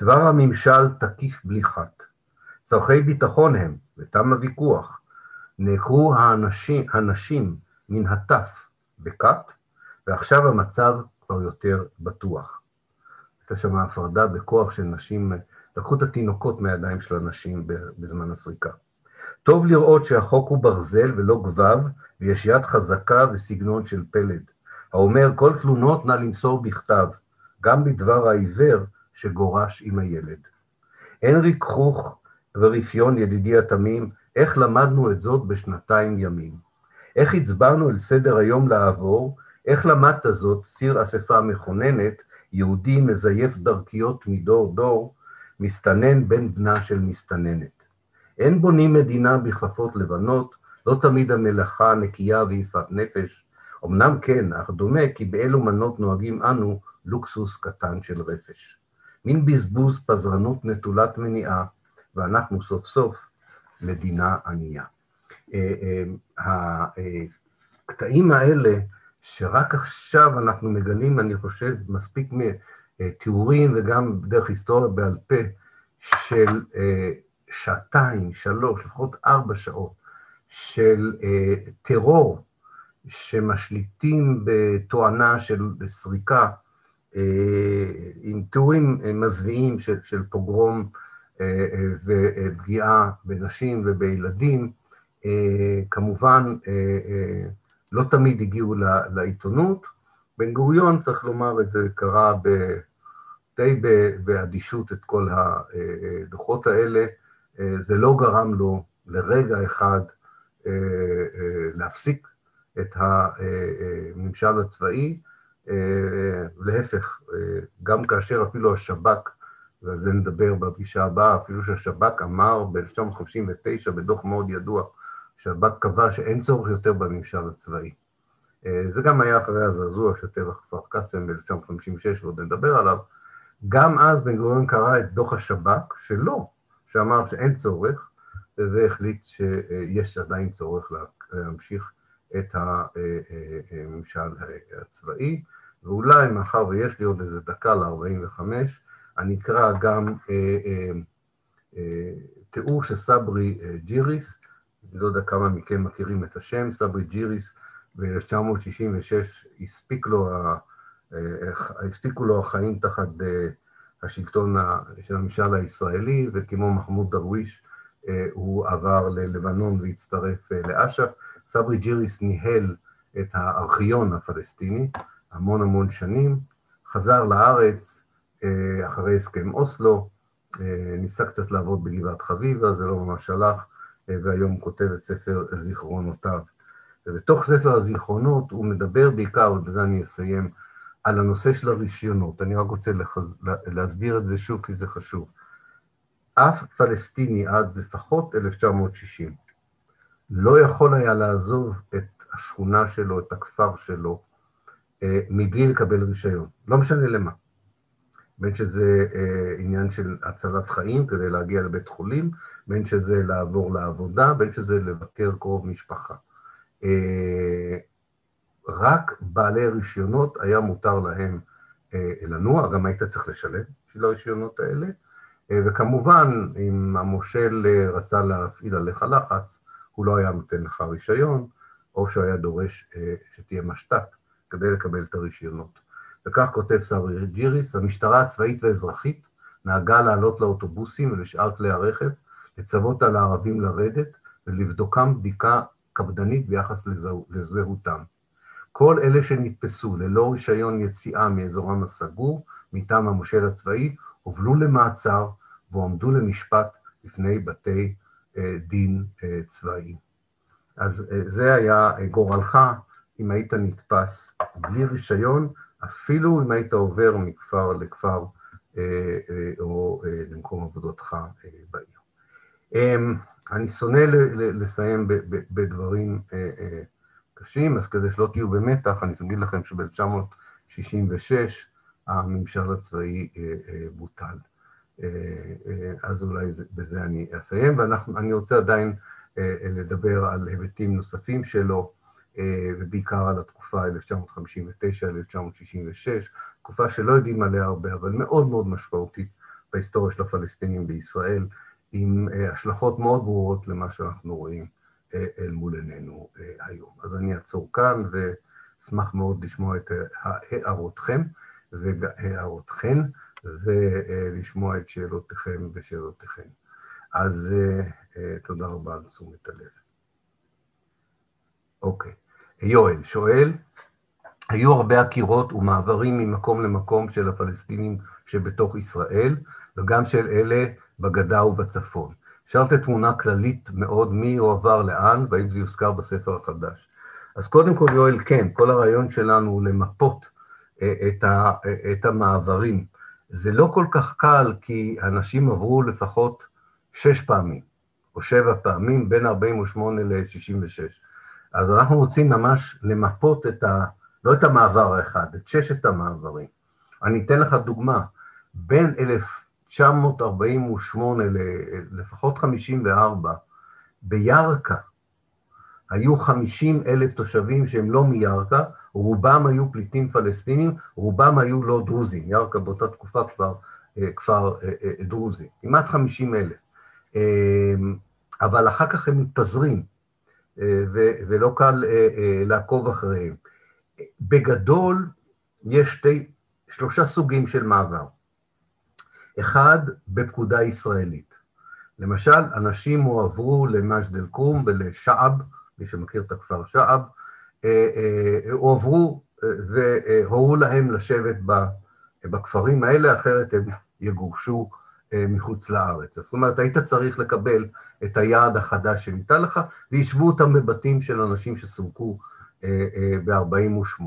דבר הממשל תקיף בלי חת. צורכי ביטחון הם, ותם הוויכוח, נעקרו האנשים, הנשים מן הטף בכת, ועכשיו המצב כבר יותר בטוח. הייתה שם הפרדה בכוח של נשים, לקחו את התינוקות מהידיים של הנשים בזמן הסריקה. טוב לראות שהחוק הוא ברזל ולא גבב, ויש יד חזקה וסגנון של פלד. האומר כל תלונות נא למסור בכתב, גם בדבר העיוור שגורש עם הילד. אין ריכוך ורפיון, ידידי התמים, איך למדנו את זאת בשנתיים ימים. איך הצבענו אל סדר היום לעבור, איך למדת זאת, סיר אספה מכוננת, יהודי מזייף דרכיות מדור דור, מסתנן בן בנה של מסתננת. אין בונים מדינה בכפפות לבנות, לא תמיד המלאכה נקייה ויפת נפש. אמנם כן, אך דומה כי באלו מנות נוהגים אנו לוקסוס קטן של רפש. מין בזבוז פזרנות נטולת מניעה, ואנחנו סוף סוף מדינה ענייה. אה, אה, הקטעים האלה, שרק עכשיו אנחנו מגלים, אני חושב, מספיק מתיאורים וגם דרך היסטוריה בעל פה, של אה, שעתיים, שלוש, לפחות ארבע שעות, של טרור שמשליטים בתואנה של סריקה, עם תיאורים מזוויעים של, של פוגרום ופגיעה בנשים ובילדים, כמובן לא תמיד הגיעו לעיתונות. בן גוריון, צריך לומר את זה, קרא ב, די באדישות את כל הדוחות האלה. זה לא גרם לו לרגע אחד להפסיק את הממשל הצבאי, להפך, גם כאשר אפילו השב"כ ועל זה נדבר בפגישה הבאה, אפילו שהשב"כ אמר ב-1959 בדוח מאוד ידוע, שהשב"כ קבע שאין צורך יותר בממשל הצבאי. אה, זה גם היה אחרי הזעזוע של טבח כפר קאסם ב-1956, ועוד נדבר עליו. גם אז בן גוריון קרא את דוח השב"כ שלו, שאמר שאין צורך, והחליט שיש עדיין צורך להמשיך את הממשל הצבאי, ואולי מאחר ויש לי עוד איזה דקה ל-45, אני אקרא גם אה, אה, אה, תיאור של סברי אה, ג'יריס, לא יודע כמה מכם מכירים את השם, סברי ג'יריס. ב-1966 הספיק לו, אה, הספיקו לו החיים תחת אה, השלטון של הממשל הישראלי, וכמו מחמוד דרוויש אה, הוא עבר ללבנון והצטרף אה, לאש"ף. סברי ג'יריס ניהל את הארכיון הפלסטיני המון המון שנים, חזר לארץ, אה, אחרי הסכם אוסלו, אה, ניסה קצת לעבוד בגבעת חביבה, זה לא ממש הלך, אה, והיום הוא כותב את ספר זיכרונותיו. ובתוך ספר הזיכרונות הוא מדבר בעיקר, ובזה אני אסיים, על הנושא של הרישיונות. אני רק רוצה לחז... להסביר את זה שוב, כי זה חשוב. אף פלסטיני עד לפחות 1960 לא יכול היה לעזוב את השכונה שלו, את הכפר שלו, מבלי לקבל רישיון, לא משנה למה. בין שזה אה, עניין של הצלת חיים כדי להגיע לבית חולים, בין שזה לעבור לעבודה, בין שזה לבקר קרוב משפחה. רק בעלי רישיונות היה מותר להם אה, לנוע, גם היית צריך לשלם בשביל הרישיונות האלה, אה, וכמובן, אם המושל אה, רצה להפעיל עליך לחץ, הוא לא היה נותן לך רישיון, או שהיה דורש אה, שתהיה משת"פ כדי לקבל את הרישיונות. וכך כותב סברי ג'יריס, המשטרה הצבאית והאזרחית נהגה לעלות לאוטובוסים ולשאר כלי הרכב, לצוות על הערבים לרדת ולבדוקם בדיקה קפדנית ביחס לזהו, לזהותם. כל אלה שנתפסו ללא רישיון יציאה מאזורם הסגור מטעם המושל הצבאי, הובלו למעצר והועמדו למשפט בפני בתי אה, דין אה, צבאיים. אז אה, זה היה גורלך אם היית נתפס בלי רישיון אפילו אם היית עובר מכפר לכפר אה, אה, או אה, למקום עבודתך בעיר. אמ, אני שונא לסיים בדברים קשים, אז כדי שלא תהיו במתח, אני אגיד לכם שב-1966 הממשל הצבאי בוטל. אז אולי בזה אני אסיים, ואני רוצה עדיין לדבר על היבטים נוספים שלו. אה, ובעיקר על התקופה 1959-1966, תקופה שלא יודעים עליה הרבה, אבל מאוד מאוד משמעותית בהיסטוריה של הפלסטינים בישראל, עם אה, השלכות מאוד ברורות למה שאנחנו רואים אה, אל מול עינינו היום. אז אני אעצור כאן ואשמח מאוד לשמוע את הערותכם והערותכן, ולשמוע את שאלותיכם ושאלותיכן. אז תודה רבה על תשומת הלב. אוקיי. יואל שואל, היו הרבה עקירות ומעברים ממקום למקום של הפלסטינים שבתוך ישראל, וגם של אלה בגדה ובצפון. אפשר לתת תמונה כללית מאוד מי הועבר לאן, והאם זה יוזכר בספר החדש. אז קודם כל, יואל, כן, כל הרעיון שלנו הוא למפות אה, את, ה, אה, את המעברים. זה לא כל כך קל, כי אנשים עברו לפחות שש פעמים, או שבע פעמים, בין 48 ל-66. אז אנחנו רוצים ממש למפות את ה... לא את המעבר האחד, את ששת המעברים. אני אתן לך דוגמה, בין 1948 לפחות 54, בירכא היו 50 אלף תושבים שהם לא מירכא, רובם היו פליטים פלסטינים, רובם היו לא דרוזים, ירכא באותה תקופה כבר אה, כפר אה, אה, דרוזי, כמעט 50 אלף. אבל אחר כך הם מתפזרים, ולא קל לעקוב אחריהם. בגדול, יש שתי, שלושה סוגים של מעבר. אחד, בפקודה ישראלית. למשל, אנשים הועברו למג'ד אל-כרום ולשעב, מי שמכיר את הכפר שעב, אה, אה, הועברו אה, והורו להם לשבת בכפרים האלה, אחרת הם יגורשו מחוץ לארץ. זאת אומרת, היית צריך לקבל את היעד החדש שניתן לך, וישבו אותם בבתים של אנשים שסורקו ב-48.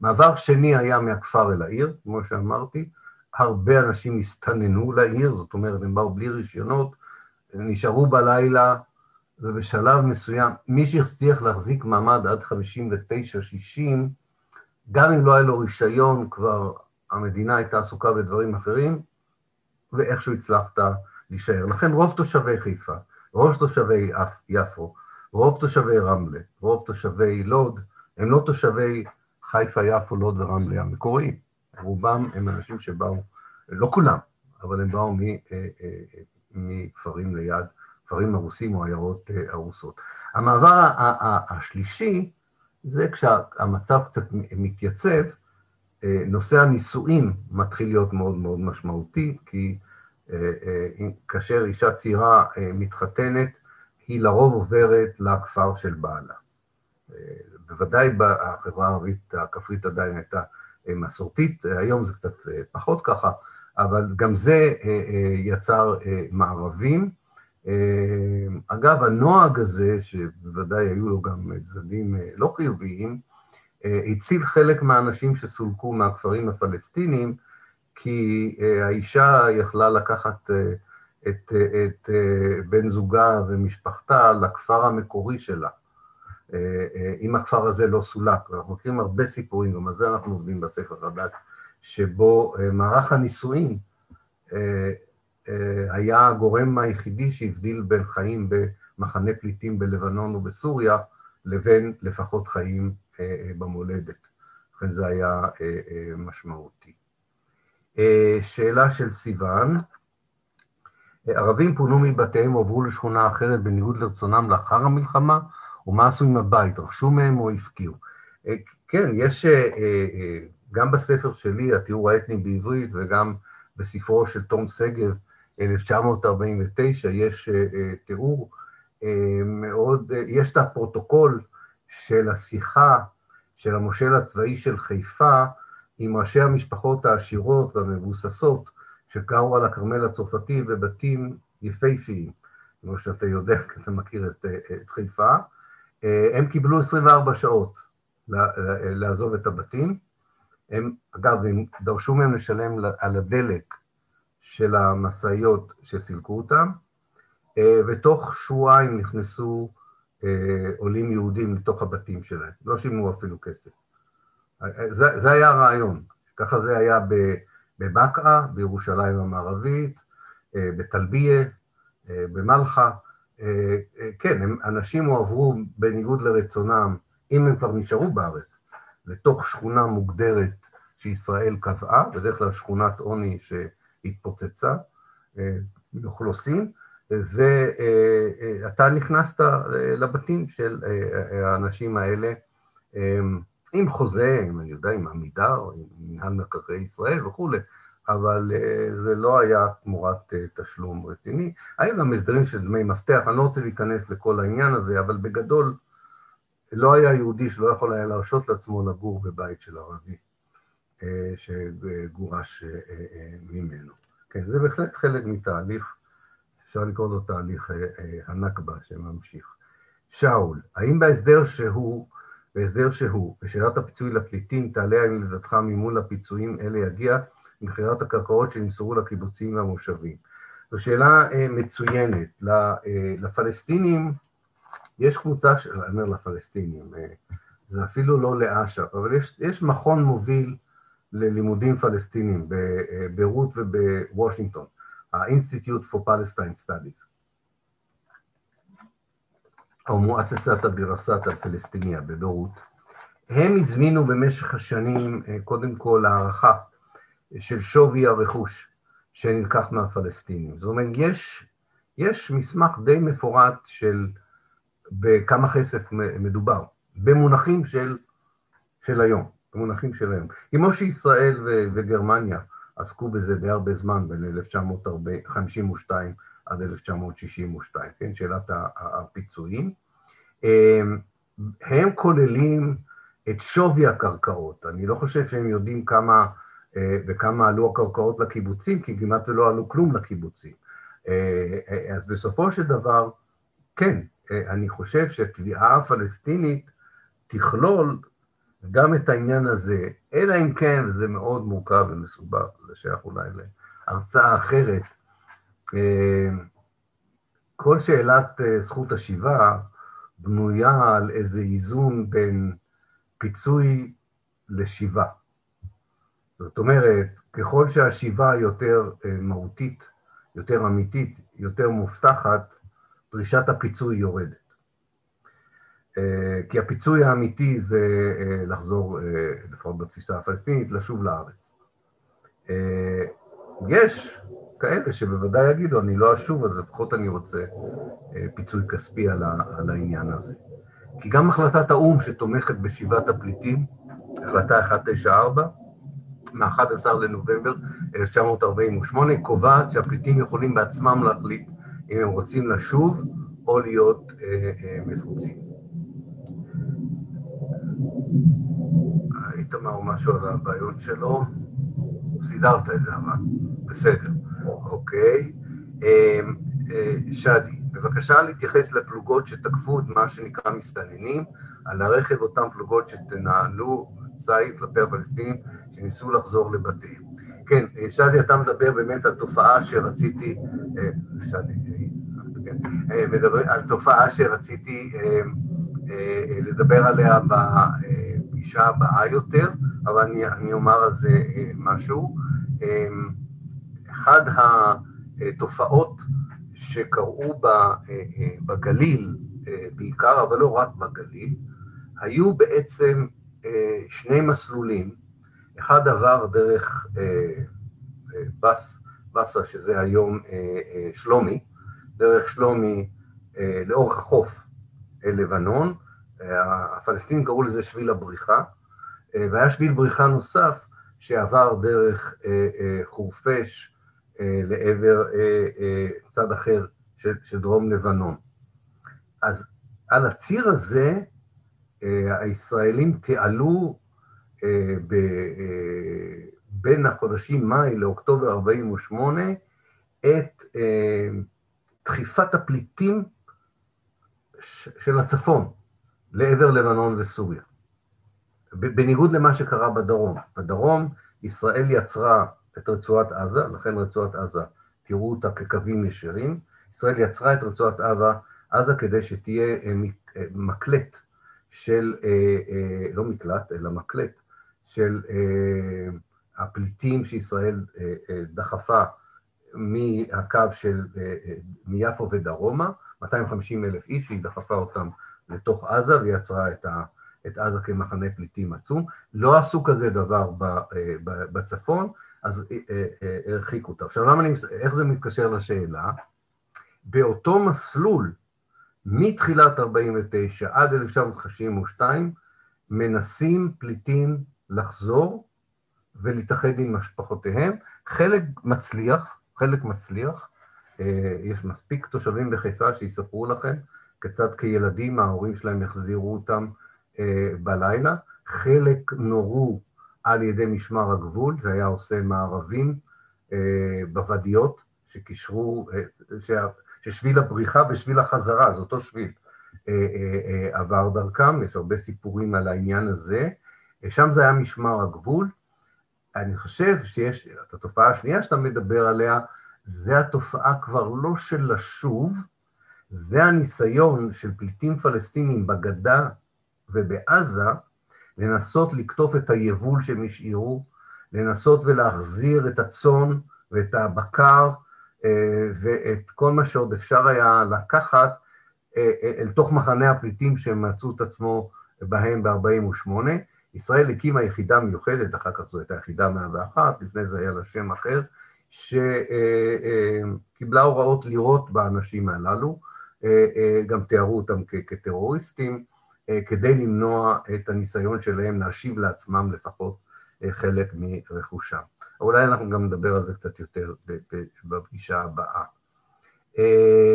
מעבר שני היה מהכפר אל העיר, כמו שאמרתי, הרבה אנשים הסתננו לעיר, זאת אומרת, הם באו בלי רישיונות, נשארו בלילה, ובשלב מסוים, מי שהצליח להחזיק מעמד עד 59-60, גם אם לא היה לו רישיון, כבר המדינה הייתה עסוקה בדברים אחרים, ואיכשהו הצלחת להישאר. לכן רוב תושבי חיפה, רוב תושבי יפו, רוב תושבי רמלה, רוב תושבי לוד, הם לא תושבי חיפה, יפו, לוד ורמלה המקוריים. רובם הם אנשים שבאו, לא כולם, אבל הם באו אה, אה, אה, מכפרים ליד, כפרים הרוסים או עיירות הרוסות. המעבר השלישי זה כשהמצב קצת מתייצב, נושא הנישואים מתחיל להיות מאוד מאוד משמעותי, כי כאשר אישה צעירה מתחתנת, היא לרוב עוברת לכפר של בעלה. בוודאי בחברה הערבית הכפרית עדיין הייתה מסורתית, היום זה קצת פחות ככה, אבל גם זה יצר מערבים. אגב, הנוהג הזה, שבוודאי היו לו גם צדדים לא חיוביים, הציל חלק מהאנשים שסולקו מהכפרים הפלסטינים, כי האישה יכלה לקחת את, את בן זוגה ומשפחתה לכפר המקורי שלה. אם הכפר הזה לא סולק. אנחנו מכירים הרבה סיפורים, גם על זה אנחנו עובדים בספר חדש, שבו מערך הנישואין היה הגורם היחידי שהבדיל בין חיים במחנה פליטים בלבנון ובסוריה, לבין לפחות חיים במולדת. לכן זה היה משמעותי. שאלה של סיוון, ערבים פונו מבתיהם ועברו לשכונה אחרת בניגוד לרצונם לאחר המלחמה, ומה עשו עם הבית, רכשו מהם או הפקיעו? כן, יש, גם בספר שלי, התיאור האתני בעברית, וגם בספרו של תום שגב, 1949, יש תיאור מאוד, יש את הפרוטוקול של השיחה של המושל הצבאי של חיפה עם ראשי המשפחות העשירות והמבוססות שגרו על הכרמל הצרפתי בבתים יפהפיים, כמו שאתה יודע, כי אתה מכיר את, את חיפה. הם קיבלו 24 שעות לעזוב את הבתים. הם, אגב, הם דרשו מהם לשלם על הדלק של המשאיות שסילקו אותם, ותוך שבועיים נכנסו עולים יהודים לתוך הבתים שלהם, לא שילמו אפילו כסף. זה, זה היה הרעיון, ככה זה היה בבקעה, בירושלים המערבית, בטלביה, במלחה. כן, הם, אנשים הועברו בניגוד לרצונם, אם הם כבר נשארו בארץ, לתוך שכונה מוגדרת שישראל קבעה, בדרך כלל שכונת עוני שהתפוצצה, מאוכלוסין, ואתה נכנסת לבתים של האנשים האלה עם חוזה, עם, אני יודע, עם עמידר, עם מנהל מקרקעי ישראל וכולי, אבל זה לא היה תמורת תשלום רציני. היו גם הסדרים של דמי מפתח, אני לא רוצה להיכנס לכל העניין הזה, אבל בגדול לא היה יהודי שלא יכול היה להרשות לעצמו לגור בבית של ערבי שגורש ממנו. כן, זה בהחלט חלק מתהליך, אפשר לקרוא לו תהליך הנכבה שממשיך. שאול, האם בהסדר שהוא, בהסדר שהוא, בשאלת הפיצוי לפליטים, תעלה האם לדעתך מימון לפיצויים אלה יגיע ממכירת הקרקעות שנמסרו לקיבוצים והמושבים? זו שאלה מצוינת. לפלסטינים, יש קבוצה, של, אני אומר לפלסטינים, זה אפילו לא לאש"ף, אבל יש, יש מכון מוביל ללימודים פלסטינים בביירות ובוושינגטון, ה-Institute for Palestine Studies, או מואססת הדירסת הפלסטיניה בביירות. הם הזמינו במשך השנים קודם כל הערכה של שווי הרכוש שנלקח מהפלסטינים. זאת אומרת, יש, יש מסמך די מפורט של בכמה כסף מדובר, במונחים של, של היום, במונחים של היום. כמו שישראל ו, וגרמניה עסקו בזה די הרבה זמן, בין 1952 עד 1962, כן, שאלת הפיצויים. הם כוללים את שווי הקרקעות. אני לא חושב שהם יודעים כמה וכמה עלו הקרקעות לקיבוצים, כי כמעט לא עלו כלום לקיבוצים. אז בסופו של דבר, כן, אני חושב שהתביעה הפלסטינית תכלול גם את העניין הזה, אלא אם כן, וזה מאוד מורכב ומסובך, זה שייך אולי להרצאה אחרת. כל שאלת זכות השיבה בנויה על איזה איזון בין פיצוי לשיבה. זאת אומרת, ככל שהשיבה יותר מהותית, יותר אמיתית, יותר מובטחת, דרישת הפיצוי יורדת. כי הפיצוי האמיתי זה לחזור, לפחות בתפיסה הפלסטינית, לשוב לארץ. יש כאלה שבוודאי יגידו, אני לא אשוב, אז לפחות אני רוצה פיצוי כספי על העניין הזה. כי גם החלטת האו"ם שתומכת בשיבת הפליטים, החלטה 194, מ-11 לנובמבר 1948, קובעת שהפליטים יכולים בעצמם להחליט אם הם רוצים לשוב או להיות אה, אה, מפוצים. איתמר משהו על הבעיות שלו? סידרת את זה אבל, בסדר, אוקיי. אה, אה, שדי, בבקשה להתייחס לפלוגות שתקפו את מה שנקרא מסתננים, על הרכב אותן פלוגות שתנהלו ציד כלפי הפלסטינים שניסו לחזור לבתיהם. כן, שדי, אתה מדבר באמת על תופעה שרציתי, שדי, כן, מדבר על תופעה שרציתי לדבר עליה בפגישה הבאה יותר, אבל אני, אני אומר על זה משהו. אחד התופעות שקרו בגליל בעיקר, אבל לא רק בגליל, היו בעצם שני מסלולים, אחד עבר דרך בס, בסה, שזה היום שלומי, דרך שלומי לאורך החוף לבנון, הפלסטינים קראו לזה שביל הבריחה, והיה שביל בריחה נוסף שעבר דרך חורפיש לעבר צד אחר של, של דרום לבנון. אז על הציר הזה הישראלים תיעלו בין החודשים מאי לאוקטובר 48' את דחיפת הפליטים של הצפון לעבר לבנון וסוריה. בניגוד למה שקרה בדרום. בדרום ישראל יצרה את רצועת עזה, לכן רצועת עזה, תראו אותה כקווים ישרים, ישראל יצרה את רצועת עזה, עזה כדי שתהיה מקלט של, לא מקלט, אלא מקלט, של הפליטים שישראל דחפה מהקו של, מיפו ודרומה, 250 אלף איש, היא דחפה אותם לתוך עזה ויצרה את, ה, את עזה כמחנה פליטים עצום. לא עשו כזה דבר בצפון, אז הרחיקו אותה. עכשיו, למה אני, איך זה מתקשר לשאלה? באותו מסלול, מתחילת 49' עד 1952, מנסים פליטים לחזור ולהתאחד עם משפחותיהם. חלק מצליח, חלק מצליח, יש מספיק תושבים בחיפה שיספרו לכם כיצד כילדים ההורים שלהם יחזירו אותם בלילה. חלק נורו על ידי משמר הגבול, זה היה עושה מערבים בוודיות, שקישרו, ששביל הבריחה ושביל החזרה, זה אותו שביל, עבר דרכם, יש הרבה סיפורים על העניין הזה. שם זה היה משמר הגבול. אני חושב שיש, את התופעה השנייה שאתה מדבר עליה, זה התופעה כבר לא של לשוב, זה הניסיון של פליטים פלסטינים בגדה ובעזה לנסות לקטוף את היבול שהם השאירו, לנסות ולהחזיר את הצאן ואת הבקר אה, ואת כל מה שעוד אפשר היה לקחת אה, אה, אל תוך מחנה הפליטים שהם מצאו את עצמו בהם ב-48'. ישראל הקימה יחידה מיוחדת, אחר כך זו הייתה יחידה 101, לפני זה היה לה שם אחר, שקיבלה הוראות לירות באנשים הללו, גם תיארו אותם כטרוריסטים, כדי למנוע את הניסיון שלהם להשיב לעצמם לפחות חלק מרכושם. אולי אנחנו גם נדבר על זה קצת יותר בפגישה הבאה.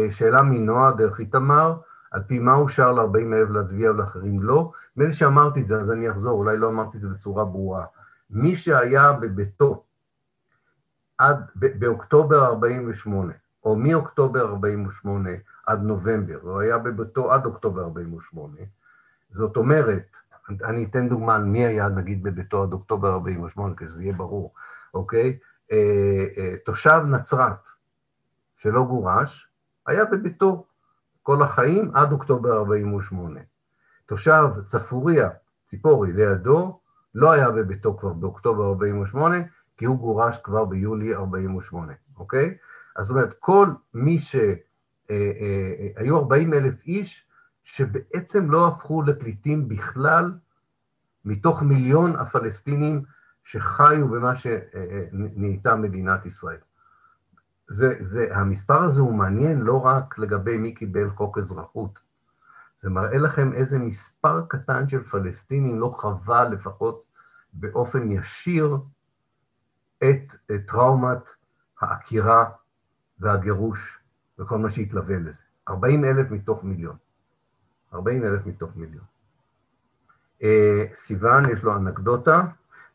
שאלה מנועה דרך איתמר, על פי מה אושר ל-40 אלף להצביע ולאחרים לא? נדמה לי שאמרתי את זה, אז אני אחזור, אולי לא אמרתי את זה בצורה ברורה. מי שהיה בביתו עד, באוקטובר 48, או מאוקטובר 48 עד נובמבר, הוא היה בביתו עד אוקטובר 48, זאת אומרת, אני אתן דוגמה על מי היה נגיד בביתו עד אוקטובר 48, כדי שזה יהיה ברור, אוקיי? אה, אה, תושב נצרת שלא גורש, היה בביתו כל החיים עד אוקטובר 48. תושב צפוריה, ציפורי, לידו, לא היה בביתו כבר באוקטובר 48, כי הוא גורש כבר ביולי 48, אוקיי? אז זאת אומרת, כל מי ש... אה, אה, היו 40 אלף איש שבעצם לא הפכו לפליטים בכלל, מתוך מיליון הפלסטינים שחיו במה שנהייתה מדינת ישראל. זה, זה, המספר הזה הוא מעניין לא רק לגבי מי קיבל חוק אזרחות, זה מראה לכם איזה מספר קטן של פלסטינים לא חווה לפחות באופן ישיר את, את טראומת העקירה והגירוש וכל מה שהתלווה לזה. 40 אלף מתוך מיליון. 40 אלף מתוך מיליון. אה, סיוון, יש לו אנקדוטה.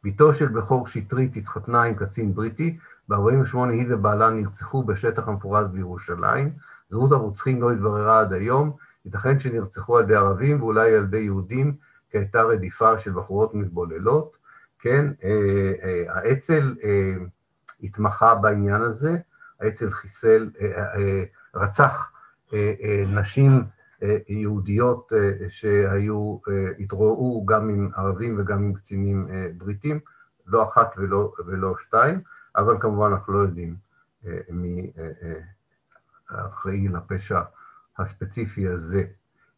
בתו של בכור שטרית התחתנה עם קצין בריטי, ב-48' היא ובעלה נרצחו בשטח המפורז בירושלים. זהות הרוצחים לא התבררה עד היום, ייתכן שנרצחו על ידי ערבים ואולי על ידי יהודים, כי הייתה רדיפה של בחורות מתבוללות. כן, אה, אה, האצ"ל אה, התמחה בעניין הזה, האצ"ל חיסל, רצח נשים יהודיות שהיו, התרועעו גם עם ערבים וגם עם קצינים בריטים, לא אחת ולא, ולא שתיים, אבל כמובן אנחנו לא יודעים מי אחראי לפשע הספציפי הזה.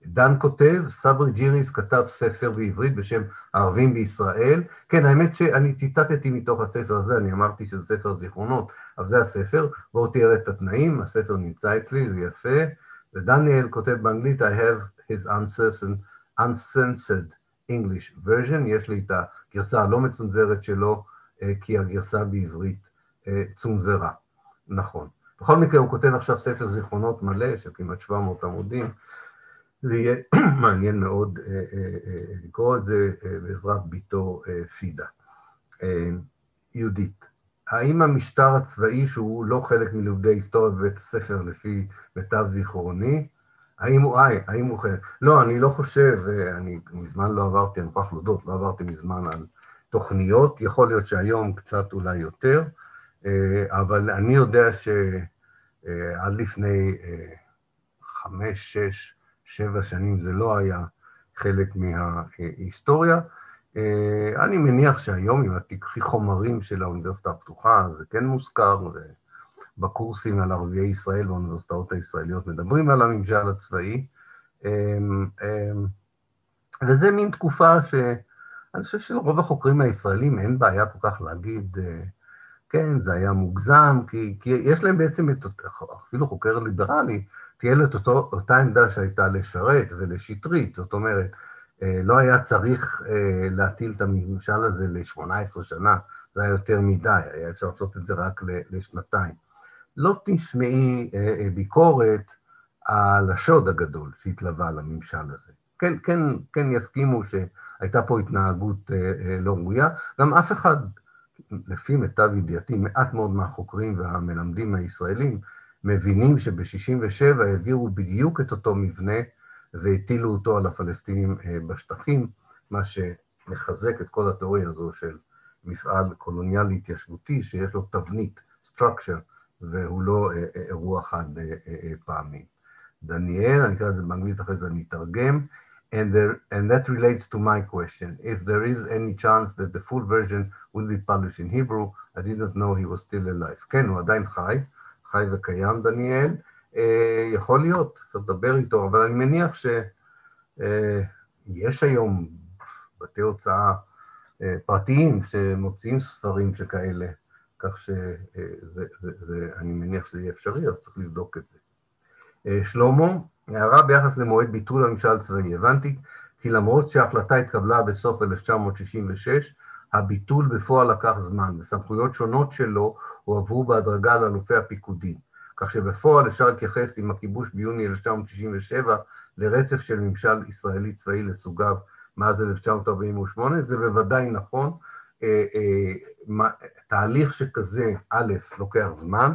דן כותב, סברי ג'יריס כתב ספר בעברית בשם הערבים בישראל. כן, האמת שאני ציטטתי מתוך הספר הזה, אני אמרתי שזה ספר זיכרונות, אבל זה הספר. בואו תראה את התנאים, הספר נמצא אצלי, זה יפה. ודניאל כותב באנגלית, I have his uncensored English version, יש לי את הגרסה הלא מצונזרת שלו, אה, כי הגרסה בעברית אה, צונזרה. נכון. בכל מקרה, הוא כותב עכשיו ספר זיכרונות מלא, של כמעט 700 עמודים, זה יהיה מעניין מאוד אה, אה, אה, לקרוא את זה בעזרת ביתו פידה. יהודית, האם המשטר הצבאי, שהוא לא חלק מלימודי היסטוריה בבית הספר לפי מיטב זיכרוני, האם הוא, איי, האם הוא חלק? לא, אני לא חושב, אני מזמן לא עברתי, אני מוכרח להודות, לא עברתי מזמן על תוכניות, יכול להיות שהיום קצת אולי יותר, אבל אני יודע שעד לפני חמש, שש, שבע שנים זה לא היה חלק מההיסטוריה. אה, אני מניח שהיום, אם את תיקחי חומרים של האוניברסיטה הפתוחה, זה כן מוזכר, ובקורסים על ערביי ישראל באוניברסיטאות הישראליות מדברים על הממשל הצבאי. אה, אה, וזה מין תקופה שאני חושב שלרוב החוקרים הישראלים אין בעיה כל כך להגיד, כן, זה היה מוגזם, כי, כי יש להם בעצם את, אפילו חוקר ליברלי, תהיה לו את אותו, אותה עמדה שהייתה לשרת ולשטרית, זאת אומרת, אה, לא היה צריך אה, להטיל את הממשל הזה ל-18 שנה, זה היה יותר מדי, היה אפשר לעשות את זה רק לשנתיים. לא תשמעי אה, ביקורת על השוד הגדול שהתלווה לממשל הזה. כן, כן, כן יסכימו שהייתה פה התנהגות לא ראויה, גם אף אחד, לפי מיטב ידיעתי, מעט מאוד מהחוקרים והמלמדים הישראלים מבינים שב-67' העבירו בדיוק את אותו מבנה והטילו אותו על הפלסטינים בשטחים, מה שמחזק את כל התיאוריה הזו של מפעל קולוניאלי התיישבותי שיש לו תבנית, structure, והוא לא אירוע חד פעמי. דניאל, אני אקרא את זה באנגלית, אחרי זה אני אתרגם. And, there, and that relates to my question. If there is any chance that the full version will be published in Hebrew, I did not know he was still alive. כן, הוא עדיין חי, חי וקיים, דניאל. אה, יכול להיות, אפשר לדבר איתו, אבל אני מניח שיש אה, היום בתי הוצאה אה, פרטיים שמוציאים ספרים שכאלה, כך שאני מניח שזה יהיה אפשרי, אבל צריך לבדוק את זה. אה, שלמה, הערה ביחס למועד ביטול הממשל הצבאי. הבנתי כי למרות שההחלטה התקבלה בסוף 1966, הביטול בפועל לקח זמן, וסמכויות שונות שלו הועברו בהדרגה לאלופי הפיקודים, כך שבפועל אפשר להתייחס עם הכיבוש ביוני 1967 לרצף של ממשל ישראלי צבאי לסוגיו מאז 1948, זה בוודאי נכון. אה, אה, תהליך שכזה, א', לוקח זמן,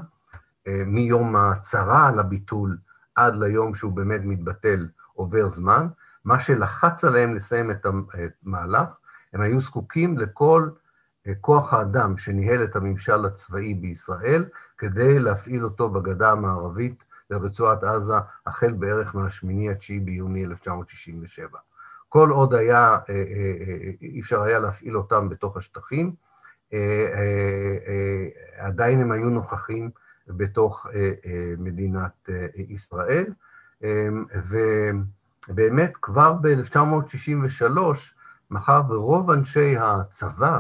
מיום ההצהרה על הביטול עד ליום שהוא באמת מתבטל עובר זמן, מה שלחץ עליהם לסיים את המהלך, הם היו זקוקים לכל אה, כוח האדם שניהל את הממשל הצבאי בישראל, כדי להפעיל אותו בגדה המערבית לרצועת עזה, החל בערך מה-8 9 ביוני 1967. כל עוד היה, אה, אה, אי אפשר היה להפעיל אותם בתוך השטחים, עדיין הם היו נוכחים בתוך אה, אה, מדינת אה, ישראל. ובאמת כבר ב-1963, מאחר ורוב אנשי הצבא,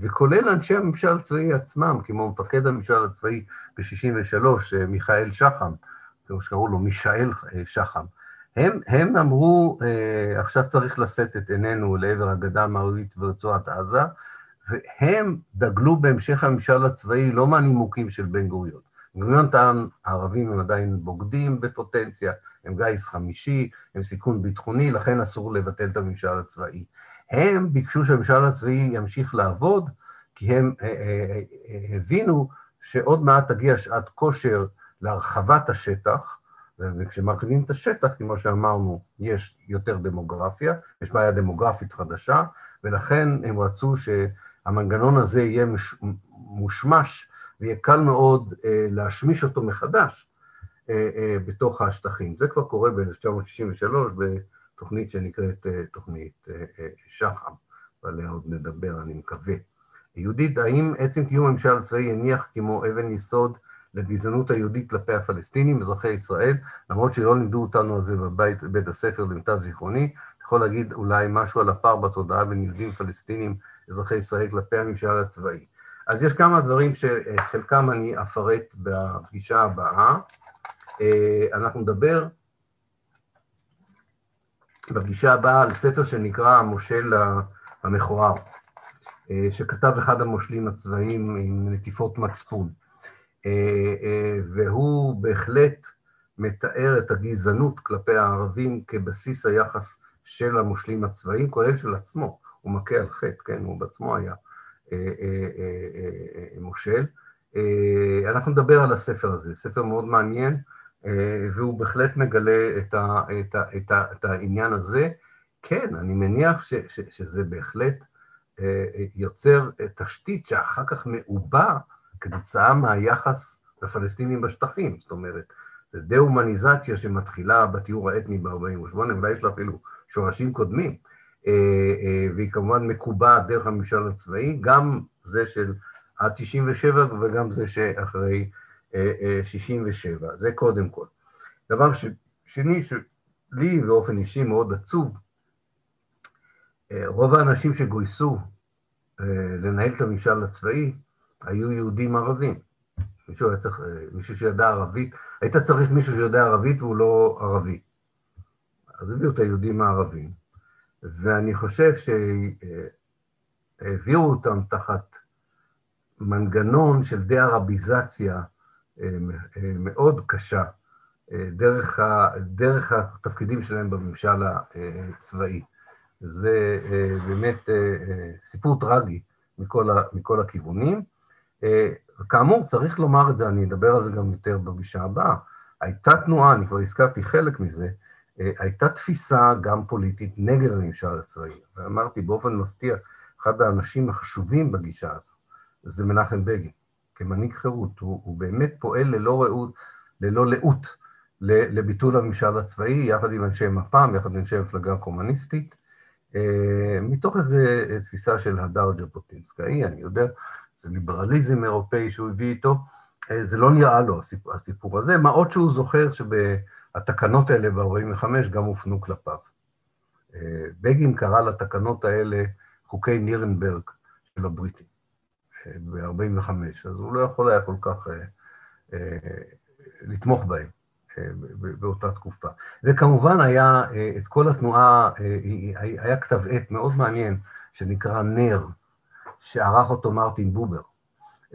וכולל אנשי הממשל הצבאי עצמם, כמו מפקד הממשל הצבאי ב-63, מיכאל שחם, כמו שקראו לו, מישאל שחם, הם, הם אמרו, עכשיו צריך לשאת את עינינו לעבר הגדה המערבית ורצועת עזה, והם דגלו בהמשך הממשל הצבאי לא מהנימוקים של בן גוריון. בן גוריון טען, הערבים הם עדיין בוגדים בפוטנציה, הם גיס חמישי, הם סיכון ביטחוני, לכן אסור לבטל את הממשל הצבאי. הם ביקשו שהממשל הצבאי ימשיך לעבוד, כי הם אה, אה, אה, הבינו שעוד מעט תגיע שעת כושר להרחבת השטח, וכשמרחיבים את השטח, כמו שאמרנו, יש יותר דמוגרפיה, יש בעיה דמוגרפית חדשה, ולכן הם רצו ש... המנגנון הזה יהיה מושמש ויהיה קל מאוד אה, להשמיש אותו מחדש אה, אה, בתוך השטחים. זה כבר קורה ב-1963 בתוכנית שנקראת תוכנית שחם, ועליה עוד נדבר, אני מקווה. יהודית, האם עצם קיום הממשל הצבאי הניח כמו אבן יסוד לגזענות היהודית כלפי הפלסטינים, אזרחי ישראל, למרות שלא לימדו אותנו על זה בבית, בבית הספר למיטב זיכרוני, אתה יכול להגיד אולי משהו על הפער בתודעה בין יהודים פלסטינים אזרחי ישראל כלפי הממשל הצבאי. אז יש כמה דברים שחלקם אני אפרט בפגישה הבאה. אה, אנחנו נדבר בפגישה הבאה על ספר שנקרא המושל המכוער, אה, שכתב אחד המושלים הצבאיים עם נטיפות מצפון. אה, והוא בהחלט מתאר את הגזענות כלפי הערבים כבסיס היחס של המושלים הצבאיים, כולל של עצמו. הוא מכה על חטא, כן, הוא בעצמו היה אה, אה, אה, מושל. אנחנו נדבר על הספר הזה, ספר מאוד מעניין, והוא בהחלט מגלה את, ה, את, ה, את, ה, את העניין הזה. כן, אני מניח ש, ש, שזה בהחלט יוצר תשתית שאחר כך מעובה כתוצאה מהיחס לפלסטינים בשטחים, זאת אומרת, זה דה-הומניזציה שמתחילה בתיאור האתני ב-48', אולי יש לה אפילו שורשים קודמים. אה, אה, והיא כמובן מקובעת דרך הממשל הצבאי, גם זה של עד 97' וגם זה שאחרי 67', אה, זה קודם כל. דבר שני, שלי באופן אישי מאוד עצוב, רוב האנשים שגויסו לנהל את הממשל הצבאי היו יהודים ערבים. מישהו היה צריך, מישהו שידע ערבית, היית צריך מישהו שיודע ערבית והוא לא ערבי. אז הביאו את היהודים הערבים. ואני חושב שהעבירו אותם תחת מנגנון של דה-ערביזציה אה, אה, מאוד קשה דרך, ה, דרך התפקידים שלהם בממשל הצבאי. זה באמת סיפור טרגי מכל, ה, מכל הכיוונים. כאמור, צריך לומר את זה, אני אדבר על זה גם יותר בפגישה הבאה. הייתה תנועה, אני כבר הזכרתי חלק מזה, הייתה תפיסה גם פוליטית נגד הממשל הצבאי. ואמרתי באופן מפתיע, אחד האנשים החשובים בגישה הזו זה מנחם בגין, כמנהיג חירות. הוא, הוא באמת פועל ללא ראות, ללא לאות לביטול הממשל הצבאי, יחד עם אנשי מפ"ם, יחד עם אנשי המפלגה הקומוניסטית, מתוך איזו תפיסה של הדר ז'בוטינסקאי, אני יודע, זה ליברליזם אירופאי שהוא הביא איתו, זה לא נראה לו, הסיפור, הסיפור הזה, מה עוד שהוא זוכר שהתקנות האלה ב-45' גם הופנו כלפיו. בגין קרא לתקנות האלה חוקי נירנברג של הבריטים ב-45', אז הוא לא יכול היה כל כך לתמוך בהם באותה תקופה. וכמובן היה את כל התנועה, היה כתב עת מאוד מעניין שנקרא נר, שערך אותו מרטין בובר.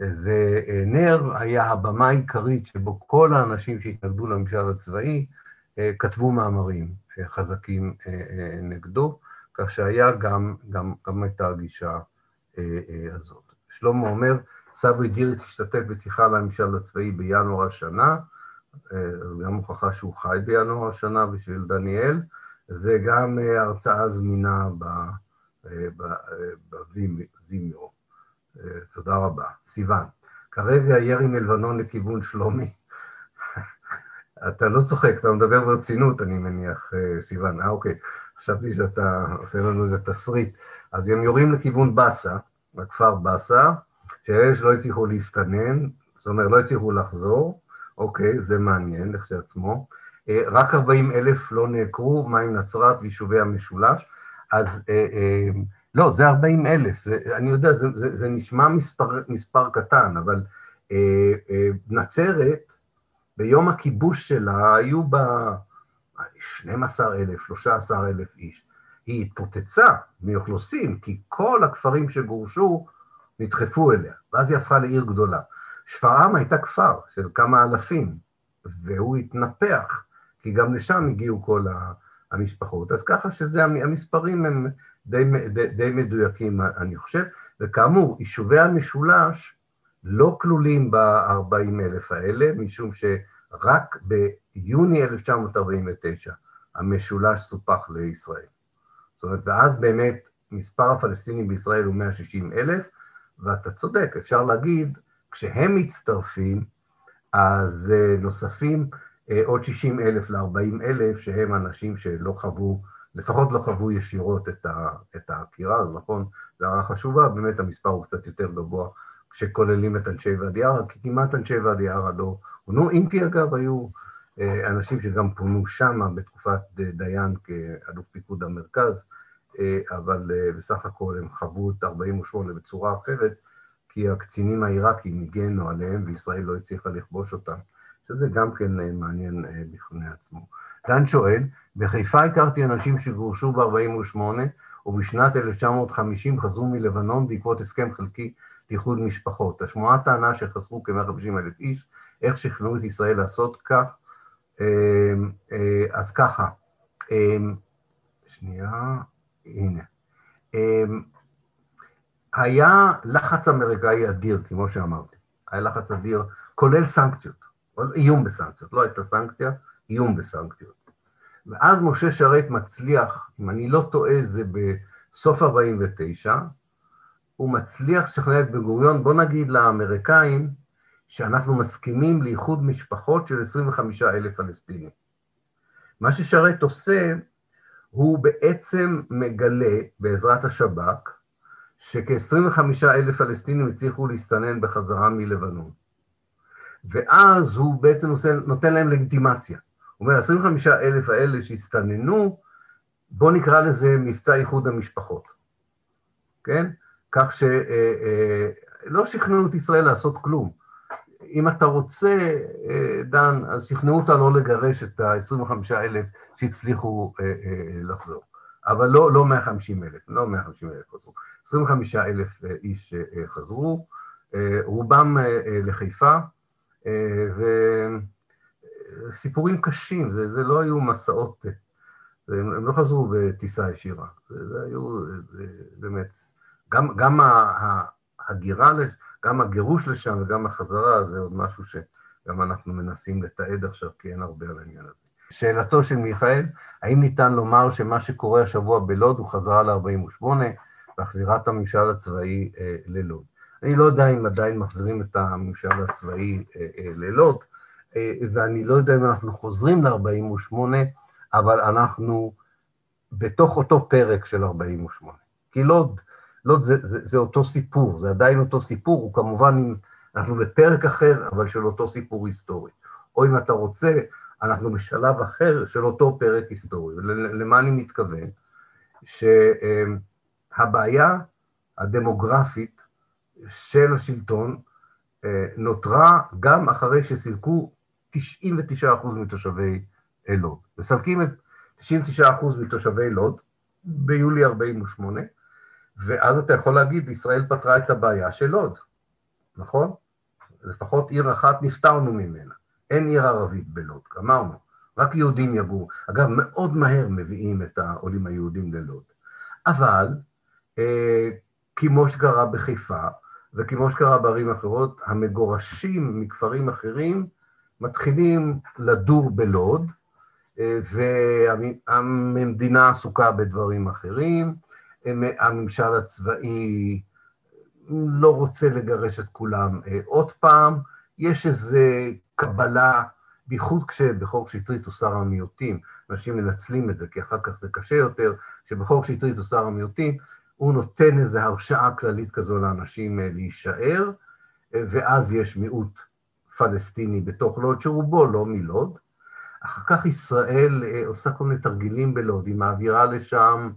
ונר היה הבמה העיקרית שבו כל האנשים שהתנגדו לממשל הצבאי כתבו מאמרים חזקים נגדו, כך שהיה גם, גם, גם הייתה הגישה הזאת. שלמה אומר, סברי ג'יריס השתתף בשיחה על הממשל הצבאי בינואר השנה, אז גם הוכחה שהוא חי בינואר השנה בשביל דניאל, וגם הרצאה זמינה בווימיו. תודה רבה. סיוון, כרגע ירי מלבנון לכיוון שלומי. אתה לא צוחק, אתה מדבר ברצינות, אני מניח, סיוון. אה, אוקיי. חשבתי שאתה עושה לנו איזה תסריט. אז הם יורים לכיוון באסה, לכפר באסה, שאלה שלא הצליחו להסתנן, זאת אומרת, לא הצליחו לחזור, אוקיי, זה מעניין לכשעצמו. רק 40 אלף לא נעקרו, מה עם נצרת ויישובי המשולש? אז לא, זה 40 אלף, אני יודע, זה, זה, זה נשמע מספר, מספר קטן, אבל נצרת, ביום הכיבוש שלה היו בה 12,000, 13,000 איש. היא התפוצצה מאוכלוסין, כי כל הכפרים שגורשו נדחפו אליה, ואז היא הפכה לעיר גדולה. שפרעם הייתה כפר של כמה אלפים, והוא התנפח, כי גם לשם הגיעו כל המשפחות. אז ככה שזה, המספרים הם די, די, די מדויקים, אני חושב, וכאמור, יישובי המשולש לא כלולים ב-40 אלף האלה, משום שרק ביוני 1949 המשולש סופח לישראל. זאת אומרת, ואז באמת מספר הפלסטינים בישראל הוא 160 אלף, ואתה צודק, אפשר להגיד, כשהם מצטרפים, אז נוספים עוד 60 אלף ל-40 אלף, שהם אנשים שלא חוו, לפחות לא חוו ישירות את העקירה, אז נכון, זו הערה חשובה, באמת המספר הוא קצת יותר גבוה כשכוללים את אנשי ואדי ערה, כי כמעט אנשי ואדי ערה לא פונו, אם כי אגב היו אנשים שגם פונו שמה בתקופת דיין כאלוף פיקוד המרכז, אבל בסך הכל הם חוו את 48 בצורה אחרת, כי הקצינים העיראקים הגנו עליהם וישראל לא הצליחה לכבוש אותם, שזה גם כן מעניין בפני עצמו. דן שואל, בחיפה הכרתי אנשים שגורשו ב-48 ובשנת 1950 חזרו מלבנון בעקבות הסכם חלקי לאיחוד משפחות. השמועה טענה שחסרו כ-150 אלף איש, איך שכנעו את ישראל לעשות כך? אז ככה, שנייה, הנה. היה לחץ אמריקאי אדיר, כמו שאמרתי. היה לחץ אדיר, כולל סנקציות, איום בסנקציות, לא הייתה סנקציה, איום בסנקציות. ואז משה שרת מצליח, אם אני לא טועה, זה בסוף 49', הוא מצליח לשכנע את בן גוריון, בוא נגיד לאמריקאים, שאנחנו מסכימים לאיחוד משפחות של 25 אלף פלסטינים. מה ששרת עושה, הוא בעצם מגלה, בעזרת השב"כ, שכ-25 אלף פלסטינים הצליחו להסתנן בחזרה מלבנון. ואז הוא בעצם עושה, נותן להם לגיטימציה. הוא אומר, 25 אלף האלה שהסתננו, בואו נקרא לזה מבצע איחוד המשפחות, כן? כך שלא שכנעו את ישראל לעשות כלום. אם אתה רוצה, דן, אז שכנעו אותה לא לגרש את ה-25 אלף שהצליחו לחזור. אבל לא, לא 150 אלף, לא 150 אלף חזרו. 25 אלף איש חזרו, רובם לחיפה, סיפורים קשים, זה, זה לא היו מסעות, הם, הם לא חזרו בטיסה ישירה, זה, זה היו זה, באמת, גם, גם ההגירה, גם הגירוש לשם וגם החזרה, זה עוד משהו שגם אנחנו מנסים לתעד עכשיו, כי אין הרבה על העניין הזה. שאלתו של מיכאל, האם ניתן לומר שמה שקורה השבוע בלוד הוא חזרה ל-48 והחזירת הממשל הצבאי אה, ללוד? אני לא יודע אם עדיין מחזירים את הממשל הצבאי אה, אה, ללוד, אה, ואני לא יודע אם אנחנו חוזרים ל-48, אבל אנחנו בתוך אותו פרק של 48. כי לוד, לוד זה, זה, זה אותו סיפור, זה עדיין אותו סיפור, הוא כמובן, אנחנו בפרק אחר, אבל של אותו סיפור היסטורי. או אם אתה רוצה, אנחנו בשלב אחר של אותו פרק היסטורי. למה אני מתכוון? שהבעיה הדמוגרפית של השלטון אה, נותרה גם אחרי שסילקו 99% מתושבי לוד. מסלקים את 99% מתושבי לוד ביולי 48', ואז אתה יכול להגיד, ישראל פתרה את הבעיה של לוד, נכון? לפחות עיר אחת נפטרנו ממנה. אין עיר ערבית בלוד, אמרנו, רק יהודים יגורו. אגב, מאוד מהר מביאים את העולים היהודים ללוד. אבל, אה, כמו שקרה בחיפה, וכמו שקרה בערים אחרות, המגורשים מכפרים אחרים מתחילים לדור בלוד, אה, והמדינה עסוקה בדברים אחרים, הממשל הצבאי לא רוצה לגרש את כולם אה, עוד פעם, יש איזו קבלה, בייחוד כשבחוק שטרית הוא שר המיעוטים, אנשים מנצלים את זה, כי אחר כך זה קשה יותר, שבחוק שטרית הוא שר המיעוטים, הוא נותן איזו הרשאה כללית כזו לאנשים אה, להישאר, אה, ואז יש מיעוט פלסטיני בתוך לוד, שרובו לא מלוד. אחר כך ישראל עושה כל מיני תרגילים בלוד, היא מעבירה לשם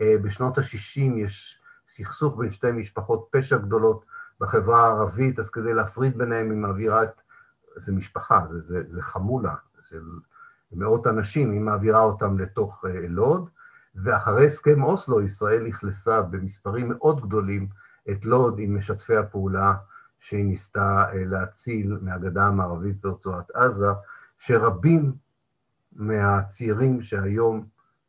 אה, בשנות ה-60 יש סכסוך בין שתי משפחות פשע גדולות בחברה הערבית, אז כדי להפריד ביניהם היא מעבירה את... זה משפחה, זה, זה, זה חמולה של מאות אנשים, היא מעבירה אותם לתוך אה, לוד, ואחרי הסכם אוסלו ישראל אכלסה במספרים מאוד גדולים את לוד עם משתפי הפעולה שהיא ניסתה אה, להציל מהגדה המערבית ברצועת עזה, שרבים מהצעירים שהיום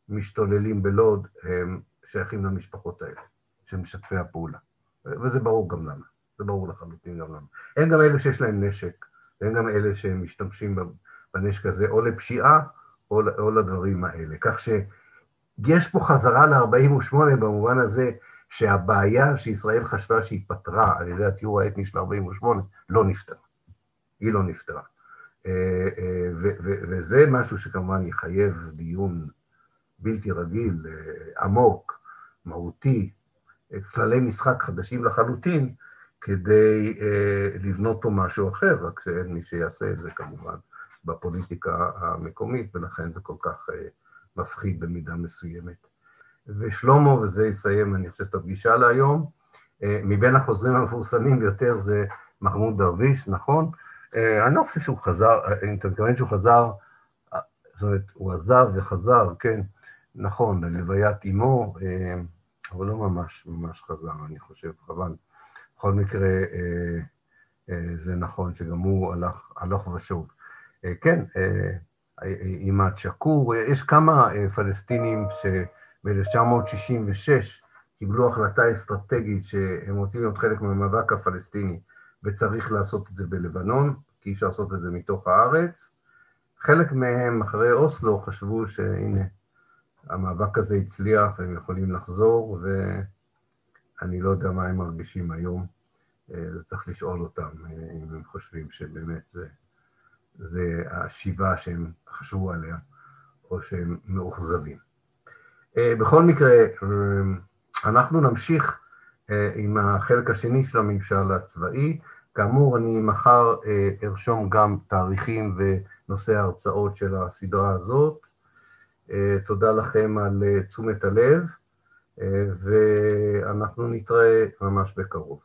משתוללים בלוד הם שייכים למשפחות האלה, של משתפי הפעולה. וזה ברור גם למה, זה ברור לחלוטין גם למה. אין גם אלה שיש להם נשק, ואין גם אלה שמשתמשים בנשק הזה או לפשיעה או, או לדברים האלה. כך שיש פה חזרה ל-48 במובן הזה שהבעיה שישראל חשבה שהיא פתרה על ידי התיאור האתני של 48 לא נפתרה. היא לא נפתרה. אה, אה, וזה משהו שכמובן יחייב דיון בלתי רגיל, אה, עמוק, מהותי, כללי משחק חדשים לחלוטין, כדי לבנות פה משהו אחר, רק שאין מי שיעשה את זה כמובן בפוליטיקה המקומית, ולכן זה כל כך מפחיד במידה מסוימת. ושלמה, וזה יסיים, אני חושב, את הפגישה להיום, מבין החוזרים המפורסמים ביותר זה מחמוד דרוויש, נכון? אני לא חושב שהוא חזר, אתה מתכוון שהוא חזר, זאת אומרת, הוא עזב וחזר, כן, נכון, ללוויית אימו, אה, אבל לא ממש ממש חזר, אני חושב, אבל בכל מקרה אה, אה, זה נכון שגם הוא הלך, הלוך ושוב. כן, אימת שקור, יש כמה פלסטינים שב-1966 קיבלו החלטה אסטרטגית שהם רוצים להיות חלק מהמאבק הפלסטיני וצריך לעשות את זה בלבנון, כי אי אפשר לעשות את זה מתוך הארץ. חלק מהם אחרי אוסלו חשבו שהנה, המאבק הזה הצליח, הם יכולים לחזור, ואני לא יודע מה הם מרגישים היום. אה, צריך לשאול אותם אה, אם הם חושבים שבאמת זה, זה השיבה שהם חשבו עליה, או שהם מאוכזבים. אה, בכל מקרה, אנחנו נמשיך עם החלק השני של הממשל הצבאי. כאמור, אני מחר ארשום גם תאריכים ונושאי ההרצאות של הסדרה הזאת. אה, תודה לכם על אה, תשומת הלב, אה, ואנחנו נתראה ממש בקרוב.